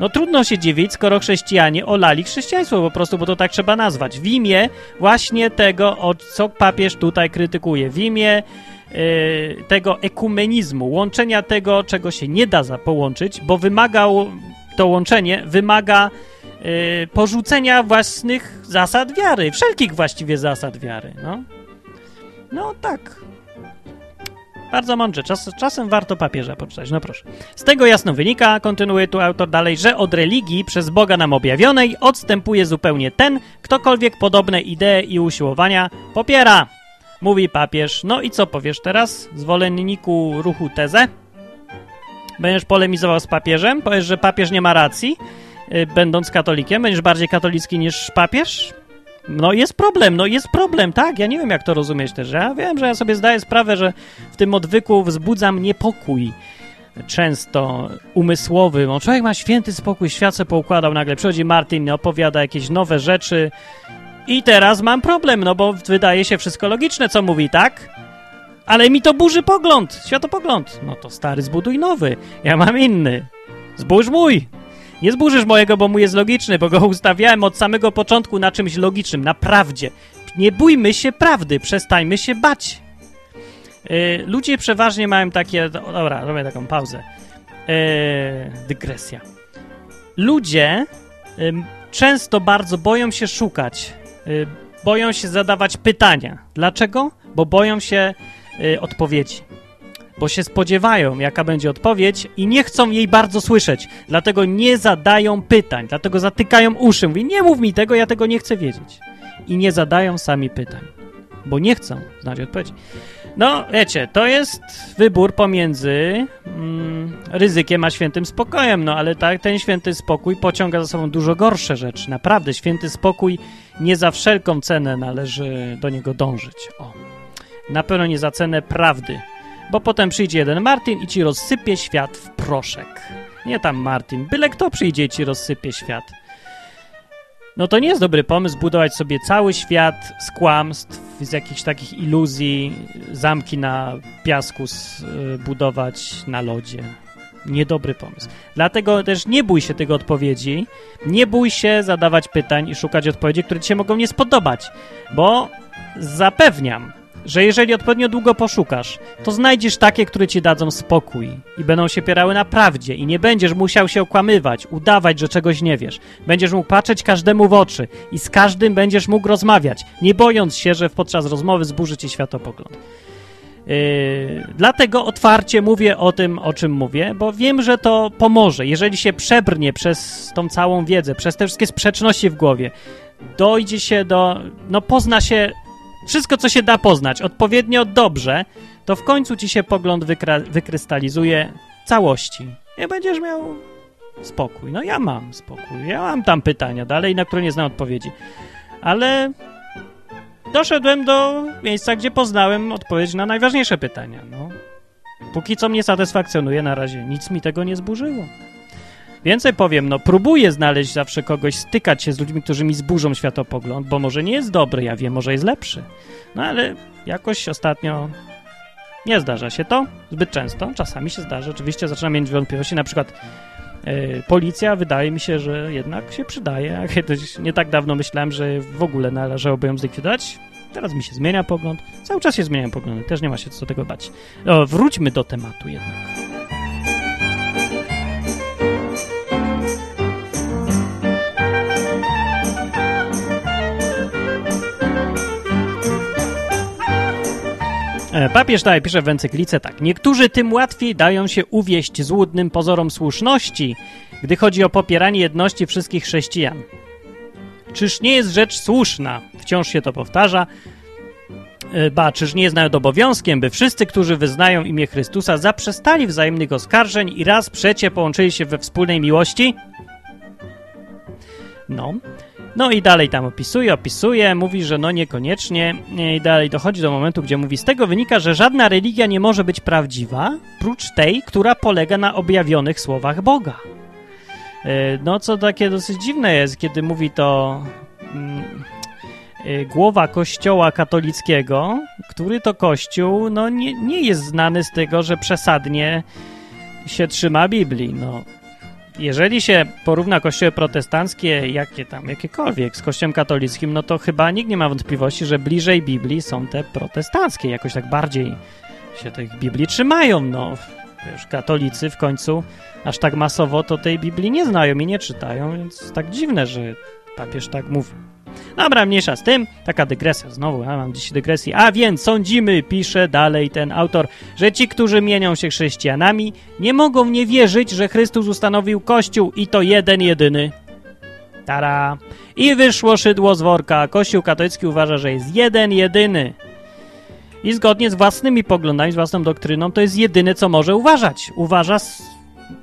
No trudno się dziwić, skoro chrześcijanie olali chrześcijaństwo po prostu, bo to tak trzeba nazwać. W imię właśnie tego, o co papież tutaj krytykuje. W imię yy, tego ekumenizmu, łączenia tego, czego się nie da połączyć, bo wymagał to łączenie wymaga y, porzucenia własnych zasad wiary, wszelkich właściwie zasad wiary. No, no tak. Bardzo mądrze. Czas, czasem warto papieża poczytać. No proszę. Z tego jasno wynika, kontynuuje tu autor dalej, że od religii przez Boga nam objawionej odstępuje zupełnie ten, ktokolwiek podobne idee i usiłowania popiera. Mówi papież. No i co powiesz teraz, zwolenniku ruchu tezę? Będziesz polemizował z papieżem? Powiesz, że papież nie ma racji, yy, będąc katolikiem? Będziesz bardziej katolicki niż papież? No jest problem, no jest problem, tak, ja nie wiem jak to rozumieć też. Ja wiem, że ja sobie zdaję sprawę, że w tym odwyku wzbudzam niepokój często umysłowy. No, człowiek ma święty spokój, świat se poukładał, nagle przychodzi Martin, opowiada jakieś nowe rzeczy i teraz mam problem, no bo wydaje się wszystko logiczne, co mówi, tak? Ale mi to burzy pogląd, światopogląd. No to stary, zbuduj nowy. Ja mam inny. Zbóż mój. Nie zburzysz mojego, bo mój jest logiczny, bo go ustawiałem od samego początku na czymś logicznym, na prawdzie. Nie bójmy się prawdy, przestańmy się bać. Yy, ludzie przeważnie mają takie... Dobra, robię taką pauzę. Yy, dygresja. Ludzie yy, często bardzo boją się szukać, y, boją się zadawać pytania. Dlaczego? Bo boją się odpowiedzi. Bo się spodziewają, jaka będzie odpowiedź i nie chcą jej bardzo słyszeć. Dlatego nie zadają pytań, dlatego zatykają uszy. Mówi, nie mów mi tego, ja tego nie chcę wiedzieć. I nie zadają sami pytań, bo nie chcą znać odpowiedzi. No, wiecie, to jest wybór pomiędzy mm, ryzykiem a świętym spokojem, no ale tak, ten święty spokój pociąga za sobą dużo gorsze rzeczy. Naprawdę, święty spokój nie za wszelką cenę należy do niego dążyć. O. Na pewno nie za cenę prawdy, bo potem przyjdzie jeden Martin i ci rozsypie świat w proszek. Nie tam Martin, byle kto przyjdzie i ci rozsypie świat. No to nie jest dobry pomysł budować sobie cały świat z kłamstw, z jakichś takich iluzji, zamki na piasku budować na lodzie. Niedobry pomysł. Dlatego też nie bój się tego odpowiedzi, nie bój się zadawać pytań i szukać odpowiedzi, które ci się mogą nie spodobać, bo zapewniam, że jeżeli odpowiednio długo poszukasz, to znajdziesz takie, które ci dadzą spokój i będą się pierały na prawdzie i nie będziesz musiał się okłamywać, udawać, że czegoś nie wiesz. Będziesz mógł patrzeć każdemu w oczy i z każdym będziesz mógł rozmawiać, nie bojąc się, że podczas rozmowy zburzy ci światopogląd. Yy, dlatego otwarcie mówię o tym, o czym mówię, bo wiem, że to pomoże. Jeżeli się przebrnie przez tą całą wiedzę, przez te wszystkie sprzeczności w głowie, dojdzie się do, no pozna się wszystko, co się da poznać odpowiednio dobrze, to w końcu ci się pogląd wykrystalizuje całości. I będziesz miał spokój. No ja mam spokój. Ja mam tam pytania dalej, na które nie znam odpowiedzi. Ale doszedłem do miejsca, gdzie poznałem odpowiedź na najważniejsze pytania. No. Póki co mnie satysfakcjonuje na razie. Nic mi tego nie zburzyło. Więcej powiem, no próbuję znaleźć zawsze kogoś, stykać się z ludźmi, którzy mi zburzą światopogląd, bo może nie jest dobry, ja wiem, może jest lepszy. No ale jakoś ostatnio nie zdarza się to zbyt często. Czasami się zdarza. Oczywiście zaczynam mieć wątpliwości, na przykład yy, policja wydaje mi się, że jednak się przydaje. A kiedyś nie tak dawno myślałem, że w ogóle należałoby ją zlikwidować. Teraz mi się zmienia pogląd. Cały czas się zmieniają poglądy, też nie ma się co tego bać. O, wróćmy do tematu jednak. Papież dalej pisze w encyklice tak. Niektórzy tym łatwiej dają się uwieść złudnym pozorom słuszności, gdy chodzi o popieranie jedności wszystkich chrześcijan. Czyż nie jest rzecz słuszna? Wciąż się to powtarza. E, ba, czyż nie jest nawet obowiązkiem, by wszyscy, którzy wyznają imię Chrystusa, zaprzestali wzajemnych oskarżeń i raz przecie połączyli się we wspólnej miłości? No. No i dalej tam opisuje, opisuje, mówi, że no niekoniecznie i dalej dochodzi do momentu, gdzie mówi, z tego wynika, że żadna religia nie może być prawdziwa, prócz tej, która polega na objawionych słowach Boga. E, no co takie dosyć dziwne jest, kiedy mówi to mm, e, głowa kościoła katolickiego, który to kościół no nie, nie jest znany z tego, że przesadnie się trzyma Biblii. No, jeżeli się porówna kościoły protestanckie, jakie tam, jakiekolwiek, z kościołem katolickim, no to chyba nikt nie ma wątpliwości, że bliżej Biblii są te protestanckie, jakoś tak bardziej się tych Biblii trzymają, no. Wiesz, katolicy w końcu aż tak masowo to tej Biblii nie znają i nie czytają, więc tak dziwne, że papież tak mówi. Dobra, mniejsza z tym. Taka dygresja znowu, ja mam dziś dygresję. A więc sądzimy, pisze dalej ten autor, że ci, którzy mienią się chrześcijanami, nie mogą nie wierzyć, że Chrystus ustanowił Kościół i to jeden, jedyny. Tara. I wyszło szydło z worka. Kościół katolicki uważa, że jest jeden, jedyny. I zgodnie z własnymi poglądami, z własną doktryną, to jest jedyne, co może uważać. Uważa,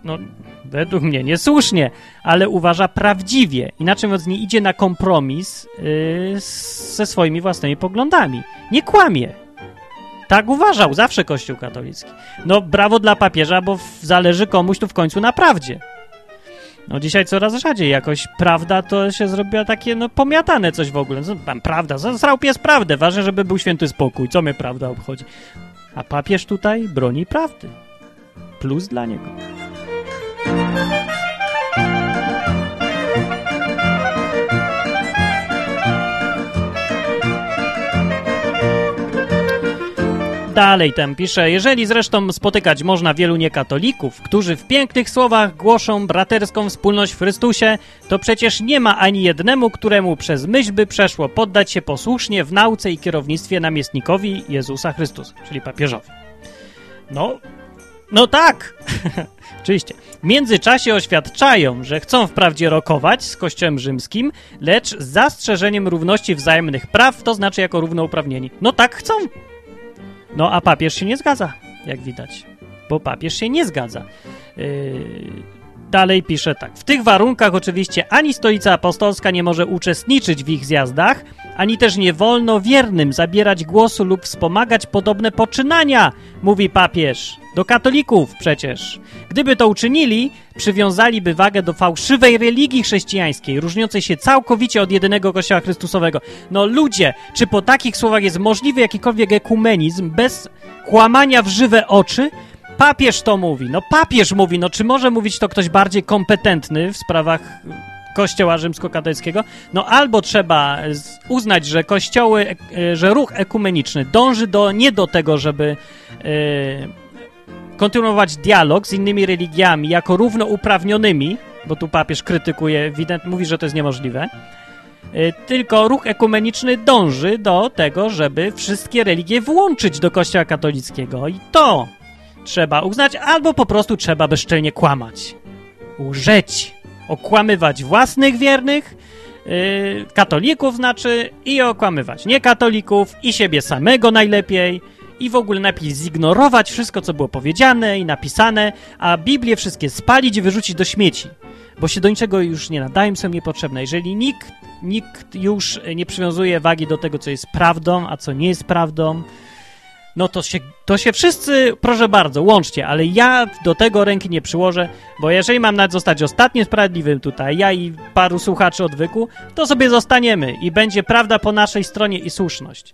no, według mnie niesłusznie, ale uważa prawdziwie. Inaczej mówiąc, nie idzie na kompromis yy, ze swoimi własnymi poglądami. Nie kłamie. Tak uważał zawsze Kościół katolicki. No brawo dla papieża, bo zależy komuś tu w końcu na prawdzie. No dzisiaj coraz rzadziej jakoś prawda to się zrobiła takie, no pomiatane coś w ogóle. No, prawda, zasrał pies prawdę, ważne, żeby był święty spokój. Co mnie prawda obchodzi? A papież tutaj broni prawdy. Plus dla niego. Dalej tam pisze, jeżeli zresztą spotykać można wielu niekatolików, którzy w pięknych słowach głoszą braterską wspólność w Chrystusie, to przecież nie ma ani jednemu, któremu przez myśl by przeszło poddać się posłusznie w nauce i kierownictwie namiestnikowi Jezusa Chrystusa, czyli papieżowi. No, no tak! *laughs* Oczywiście. W międzyczasie oświadczają, że chcą wprawdzie rokować z Kościołem Rzymskim, lecz z zastrzeżeniem równości wzajemnych praw, to znaczy jako równouprawnieni. No tak chcą. No a papież się nie zgadza, jak widać. Bo papież się nie zgadza. Yy, dalej pisze tak. W tych warunkach oczywiście ani Stolica Apostolska nie może uczestniczyć w ich zjazdach, ani też nie wolno wiernym zabierać głosu lub wspomagać podobne poczynania, mówi papież. Do katolików przecież. Gdyby to uczynili, przywiązaliby wagę do fałszywej religii chrześcijańskiej, różniącej się całkowicie od jedynego Kościoła Chrystusowego. No ludzie, czy po takich słowach jest możliwy jakikolwiek ekumenizm bez kłamania w żywe oczy? Papież to mówi. No papież mówi. No czy może mówić to ktoś bardziej kompetentny w sprawach kościoła rzymskokatolickiego? No albo trzeba uznać, że kościoły, e, że ruch ekumeniczny dąży do, nie do tego, żeby... Yy, kontynuować dialog z innymi religiami jako równouprawnionymi, bo tu papież krytykuje, ewident, mówi, że to jest niemożliwe, y, tylko ruch ekumeniczny dąży do tego, żeby wszystkie religie włączyć do kościoła katolickiego i to trzeba uznać, albo po prostu trzeba bezczelnie kłamać. Łżeć, okłamywać własnych wiernych, yy, katolików znaczy, i okłamywać niekatolików, i siebie samego najlepiej, i w ogóle najpierw zignorować wszystko, co było powiedziane i napisane, a Biblię wszystkie spalić i wyrzucić do śmieci, bo się do niczego już nie nadają, są niepotrzebne. Jeżeli nikt, nikt już nie przywiązuje wagi do tego, co jest prawdą, a co nie jest prawdą, no to się, to się wszyscy, proszę bardzo, łączcie, ale ja do tego ręki nie przyłożę, bo jeżeli mam nawet zostać ostatnim sprawiedliwym tutaj, ja i paru słuchaczy odwyku, to sobie zostaniemy i będzie prawda po naszej stronie i słuszność.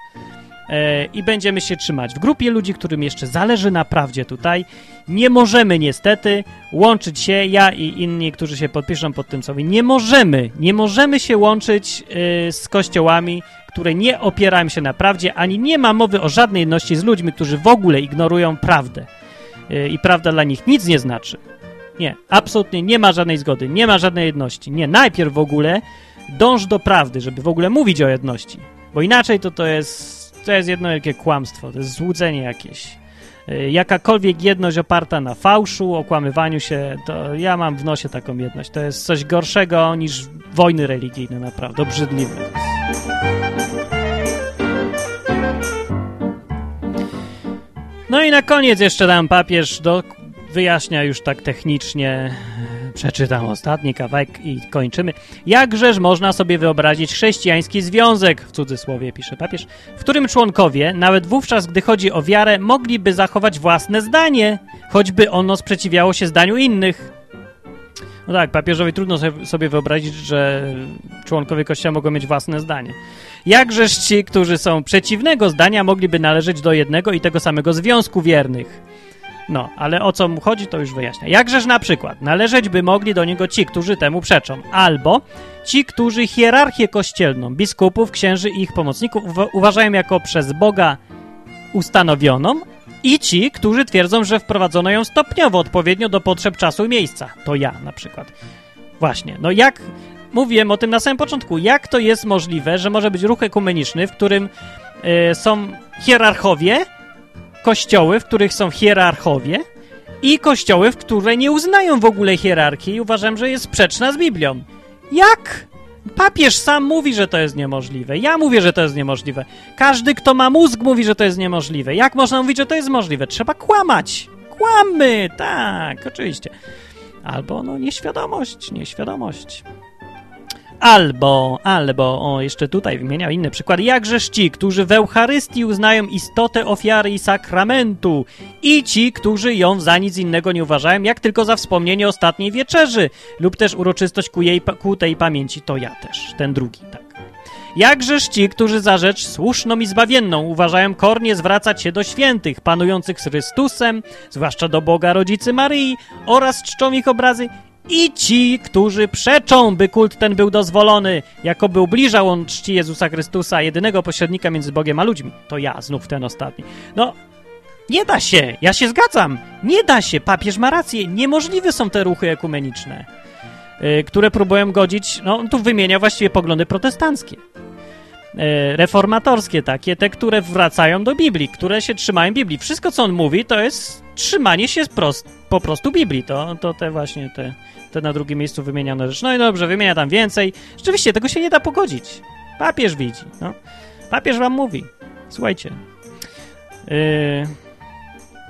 E, I będziemy się trzymać. W grupie ludzi, którym jeszcze zależy na prawdzie tutaj, nie możemy niestety łączyć się, ja i inni, którzy się podpiszą pod tym sobie, nie możemy, nie możemy się łączyć y, z kościołami, które nie opierają się na prawdzie, ani nie ma mowy o żadnej jedności z ludźmi, którzy w ogóle ignorują prawdę. Y, I prawda dla nich nic nie znaczy. Nie, absolutnie nie ma żadnej zgody, nie ma żadnej jedności. Nie, najpierw w ogóle dąż do prawdy, żeby w ogóle mówić o jedności. Bo inaczej to to jest, to jest jedno wielkie kłamstwo, to jest złudzenie jakieś. Y, Jakakolwiek jedność oparta na fałszu, okłamywaniu się, to ja mam w nosie taką jedność. To jest coś gorszego niż wojny religijne, naprawdę, obrzydliwe. No i na koniec jeszcze tam papież do, wyjaśnia już tak technicznie, przeczytam ostatni kawałek i kończymy. Jakżeż można sobie wyobrazić chrześcijański związek, w cudzysłowie pisze papież, w którym członkowie, nawet wówczas, gdy chodzi o wiarę, mogliby zachować własne zdanie, choćby ono sprzeciwiało się zdaniu innych. No tak, papieżowi trudno sobie wyobrazić, że członkowie kościoła mogą mieć własne zdanie. Jakżeż ci, którzy są przeciwnego zdania, mogliby należeć do jednego i tego samego związku wiernych? No, ale o co mu chodzi, to już wyjaśnia. Jakżeż na przykład należeć by mogli do niego ci, którzy temu przeczą, albo ci, którzy hierarchię kościelną, biskupów, księży i ich pomocników uważają jako przez Boga ustanowioną, i ci, którzy twierdzą, że wprowadzono ją stopniowo, odpowiednio do potrzeb czasu i miejsca. To ja na przykład. Właśnie. No jak mówiłem o tym na samym początku, jak to jest możliwe, że może być ruch ekumeniczny, w którym y, są hierarchowie, kościoły, w których są hierarchowie i kościoły, w które nie uznają w ogóle hierarchii i uważam, że jest sprzeczna z Biblią. Jak? Papież sam mówi, że to jest niemożliwe. Ja mówię, że to jest niemożliwe. Każdy, kto ma mózg, mówi, że to jest niemożliwe. Jak można mówić, że to jest możliwe? Trzeba kłamać. Kłamy, tak, oczywiście. Albo, no, nieświadomość, nieświadomość. Albo, albo, o, jeszcze tutaj wymieniał inny przykład. Jakżeż ci, którzy w Eucharystii uznają istotę ofiary i sakramentu i ci, którzy ją za nic innego nie uważają, jak tylko za wspomnienie ostatniej wieczerzy lub też uroczystość ku, jej, ku tej pamięci, to ja też, ten drugi, tak. Jakżeż ci, którzy za rzecz słuszną i zbawienną uważają kornie zwracać się do świętych, panujących z Chrystusem, zwłaszcza do Boga Rodzicy Maryi oraz czczą ich obrazy i ci, którzy przeczą, by kult ten był dozwolony, jakoby ubliżał on czci Jezusa Chrystusa, jedynego pośrednika między Bogiem a ludźmi. To ja, znów ten ostatni. No, nie da się, ja się zgadzam. Nie da się, papież ma rację. Niemożliwe są te ruchy ekumeniczne, yy, które próbują godzić, no tu wymienia właściwie poglądy protestanckie. Yy, reformatorskie takie, te, które wracają do Biblii, które się trzymają Biblii. Wszystko, co on mówi, to jest trzymanie się prost, po prostu Biblii. To, to te właśnie te te na drugim miejscu wymienione rzeczy. No i dobrze, wymienia tam więcej. Rzeczywiście, tego się nie da pogodzić. Papież widzi, no. Papież wam mówi. Słuchajcie. Yy,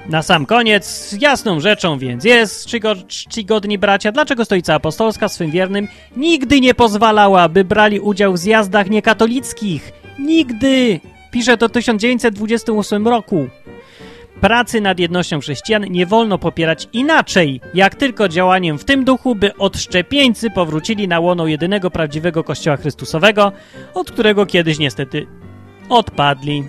na sam koniec, jasną rzeczą więc jest, czcigodni bracia, dlaczego Stoica Apostolska swym wiernym nigdy nie pozwalała, by brali udział w zjazdach niekatolickich. Nigdy! Pisze to w 1928 roku. Pracy nad jednością chrześcijan nie wolno popierać inaczej, jak tylko działaniem w tym duchu, by odszczepieńcy powrócili na łono jedynego prawdziwego Kościoła Chrystusowego, od którego kiedyś niestety odpadli.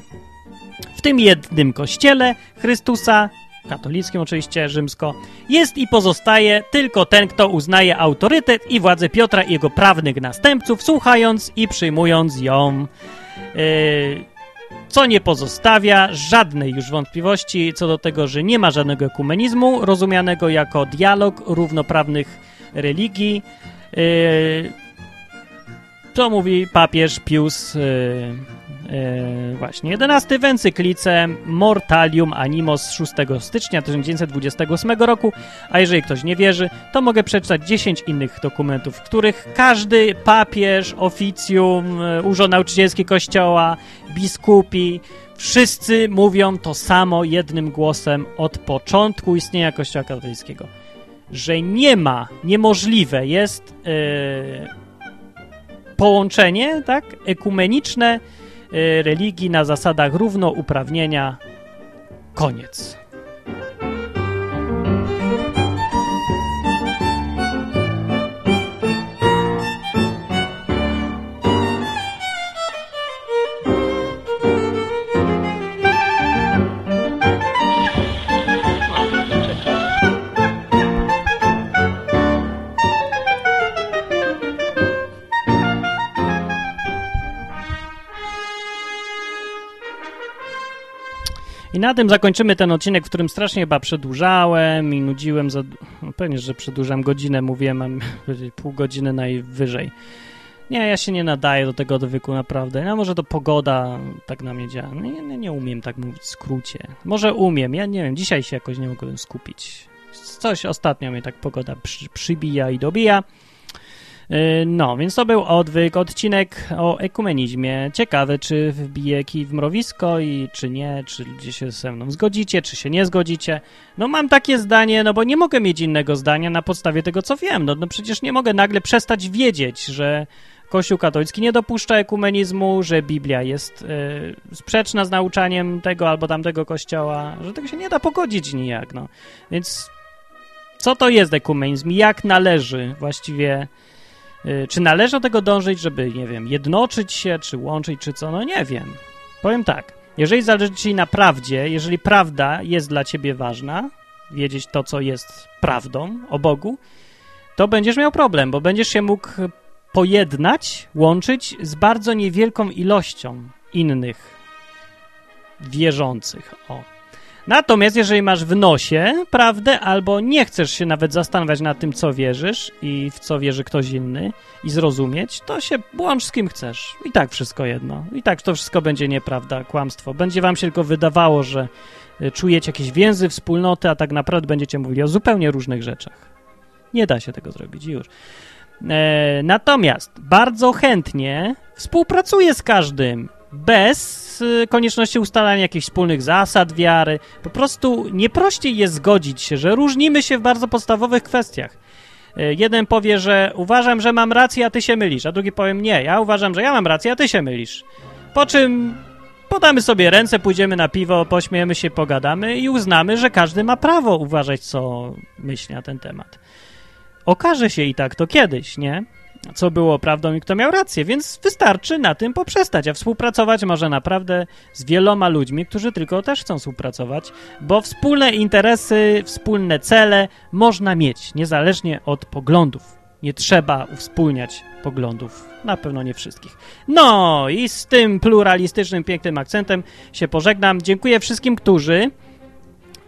W tym jednym kościele Chrystusa, katolickim oczywiście, rzymsko, jest i pozostaje tylko ten, kto uznaje autorytet i władzę Piotra i jego prawnych następców, słuchając i przyjmując ją. Yy, co nie pozostawia żadnej już wątpliwości co do tego, że nie ma żadnego ekumenizmu rozumianego jako dialog równoprawnych religii. Yy, mówi papież Pius yy, yy, właśnie. 11 w encyklice Mortalium Animos z 6 stycznia 1928 roku, a jeżeli ktoś nie wierzy, to mogę przeczytać 10 innych dokumentów, w których każdy papież, oficjum, urząd nauczycielski kościoła, biskupi, wszyscy mówią to samo jednym głosem od początku istnienia Kościoła katolickiego, że nie ma, niemożliwe jest yy, połączenie, tak, ekumeniczne religii na zasadach równouprawnienia koniec. Na tym zakończymy ten odcinek, w którym strasznie chyba przedłużałem i nudziłem za... No pewnie, że przedłużam godzinę, mówiłem, mam *laughs* pół godziny najwyżej. Nie, ja się nie nadaję do tego odwyku, naprawdę. No może to pogoda tak na mnie działa. No, nie, nie, nie umiem tak mówić w skrócie. Może umiem, ja nie wiem, dzisiaj się jakoś nie mogłem skupić. Coś ostatnio mnie tak pogoda przy, przybija i dobija. No, więc to był odwyk, odcinek o ekumenizmie. Ciekawe, czy wbije kij w mrowisko i czy nie, czy ludzie się ze mną zgodzicie, czy się nie zgodzicie. No mam takie zdanie, no bo nie mogę mieć innego zdania na podstawie tego, co wiem. No, no przecież nie mogę nagle przestać wiedzieć, że Kościół katolicki nie dopuszcza ekumenizmu, że Biblia jest y, sprzeczna z nauczaniem tego albo tamtego kościoła, że tego się nie da pogodzić nijak, no. Więc co to jest ekumenizm? Jak należy właściwie czy należy do tego dążyć, żeby, nie wiem, jednoczyć się, czy łączyć, czy co? No nie wiem. Powiem tak. Jeżeli zależy ci na prawdzie, jeżeli prawda jest dla ciebie ważna, wiedzieć to, co jest prawdą o Bogu, to będziesz miał problem, bo będziesz się mógł pojednać, łączyć z bardzo niewielką ilością innych wierzących. O. Natomiast jeżeli masz w nosie prawdę, albo nie chcesz się nawet zastanawiać nad tym, co wierzysz i w co wierzy ktoś inny i zrozumieć, to się łącz z kim chcesz. I tak wszystko jedno. I tak to wszystko będzie nieprawda, kłamstwo. Będzie wam się tylko wydawało, że y, czujecie jakieś więzy, wspólnoty, a tak naprawdę będziecie mówili o zupełnie różnych rzeczach. Nie da się tego zrobić już. E, natomiast bardzo chętnie współpracuję z każdym bez y, konieczności ustalania jakichś wspólnych zasad wiary. Po prostu nie prościej jest zgodzić się, że różnimy się w bardzo podstawowych kwestiach. Y, jeden powie, że uważam, że mam rację, a ty się mylisz, a drugi powiem nie, ja uważam, że ja mam rację, a ty się mylisz. Po czym podamy sobie ręce, pójdziemy na piwo, pośmiejemy się, pogadamy i uznamy, że każdy ma prawo uważać, co myśli na ten temat. Okaże się i tak to kiedyś, nie? Co było prawdą i kto miał rację, więc wystarczy na tym poprzestać, a współpracować może naprawdę z wieloma ludźmi, którzy tylko też chcą współpracować, bo wspólne interesy, wspólne cele można mieć, niezależnie od poglądów. Nie trzeba uwspólniać poglądów, na pewno nie wszystkich. No i z tym pluralistycznym, pięknym akcentem się pożegnam. Dziękuję wszystkim, którzy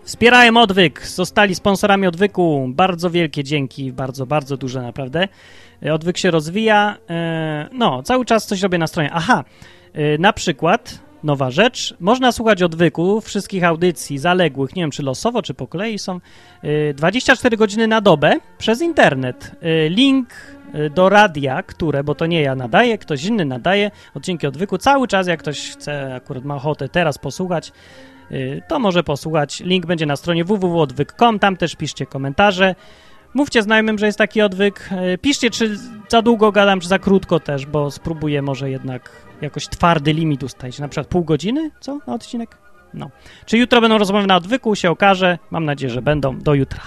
wspierają odwyk, zostali sponsorami odwyku. Bardzo wielkie dzięki, bardzo, bardzo duże naprawdę. Odwyk się rozwija. E, no, cały czas coś robię na stronie. Aha, e, na przykład nowa rzecz. Można słuchać odwyku wszystkich audycji zaległych, nie wiem czy losowo, czy po kolei są 24 e, godziny na dobę przez internet. Link do radia, które, bo to nie ja nadaję, ktoś inny nadaje odcinki odwyku cały czas, jak ktoś chce, akurat ma ochotę teraz posłuchać, to może posłuchać. Link będzie na stronie www.odwyk.com, tam też piszcie komentarze. Mówcie znajomym, że jest taki odwyk. E, piszcie, czy za długo gadam, czy za krótko też, bo spróbuję może jednak jakoś twardy limit ustalić. Na przykład pół godziny, co, na odcinek? No. Czy jutro będą rozmowy na odwyku, się okaże. Mam nadzieję, że będą. Do jutra.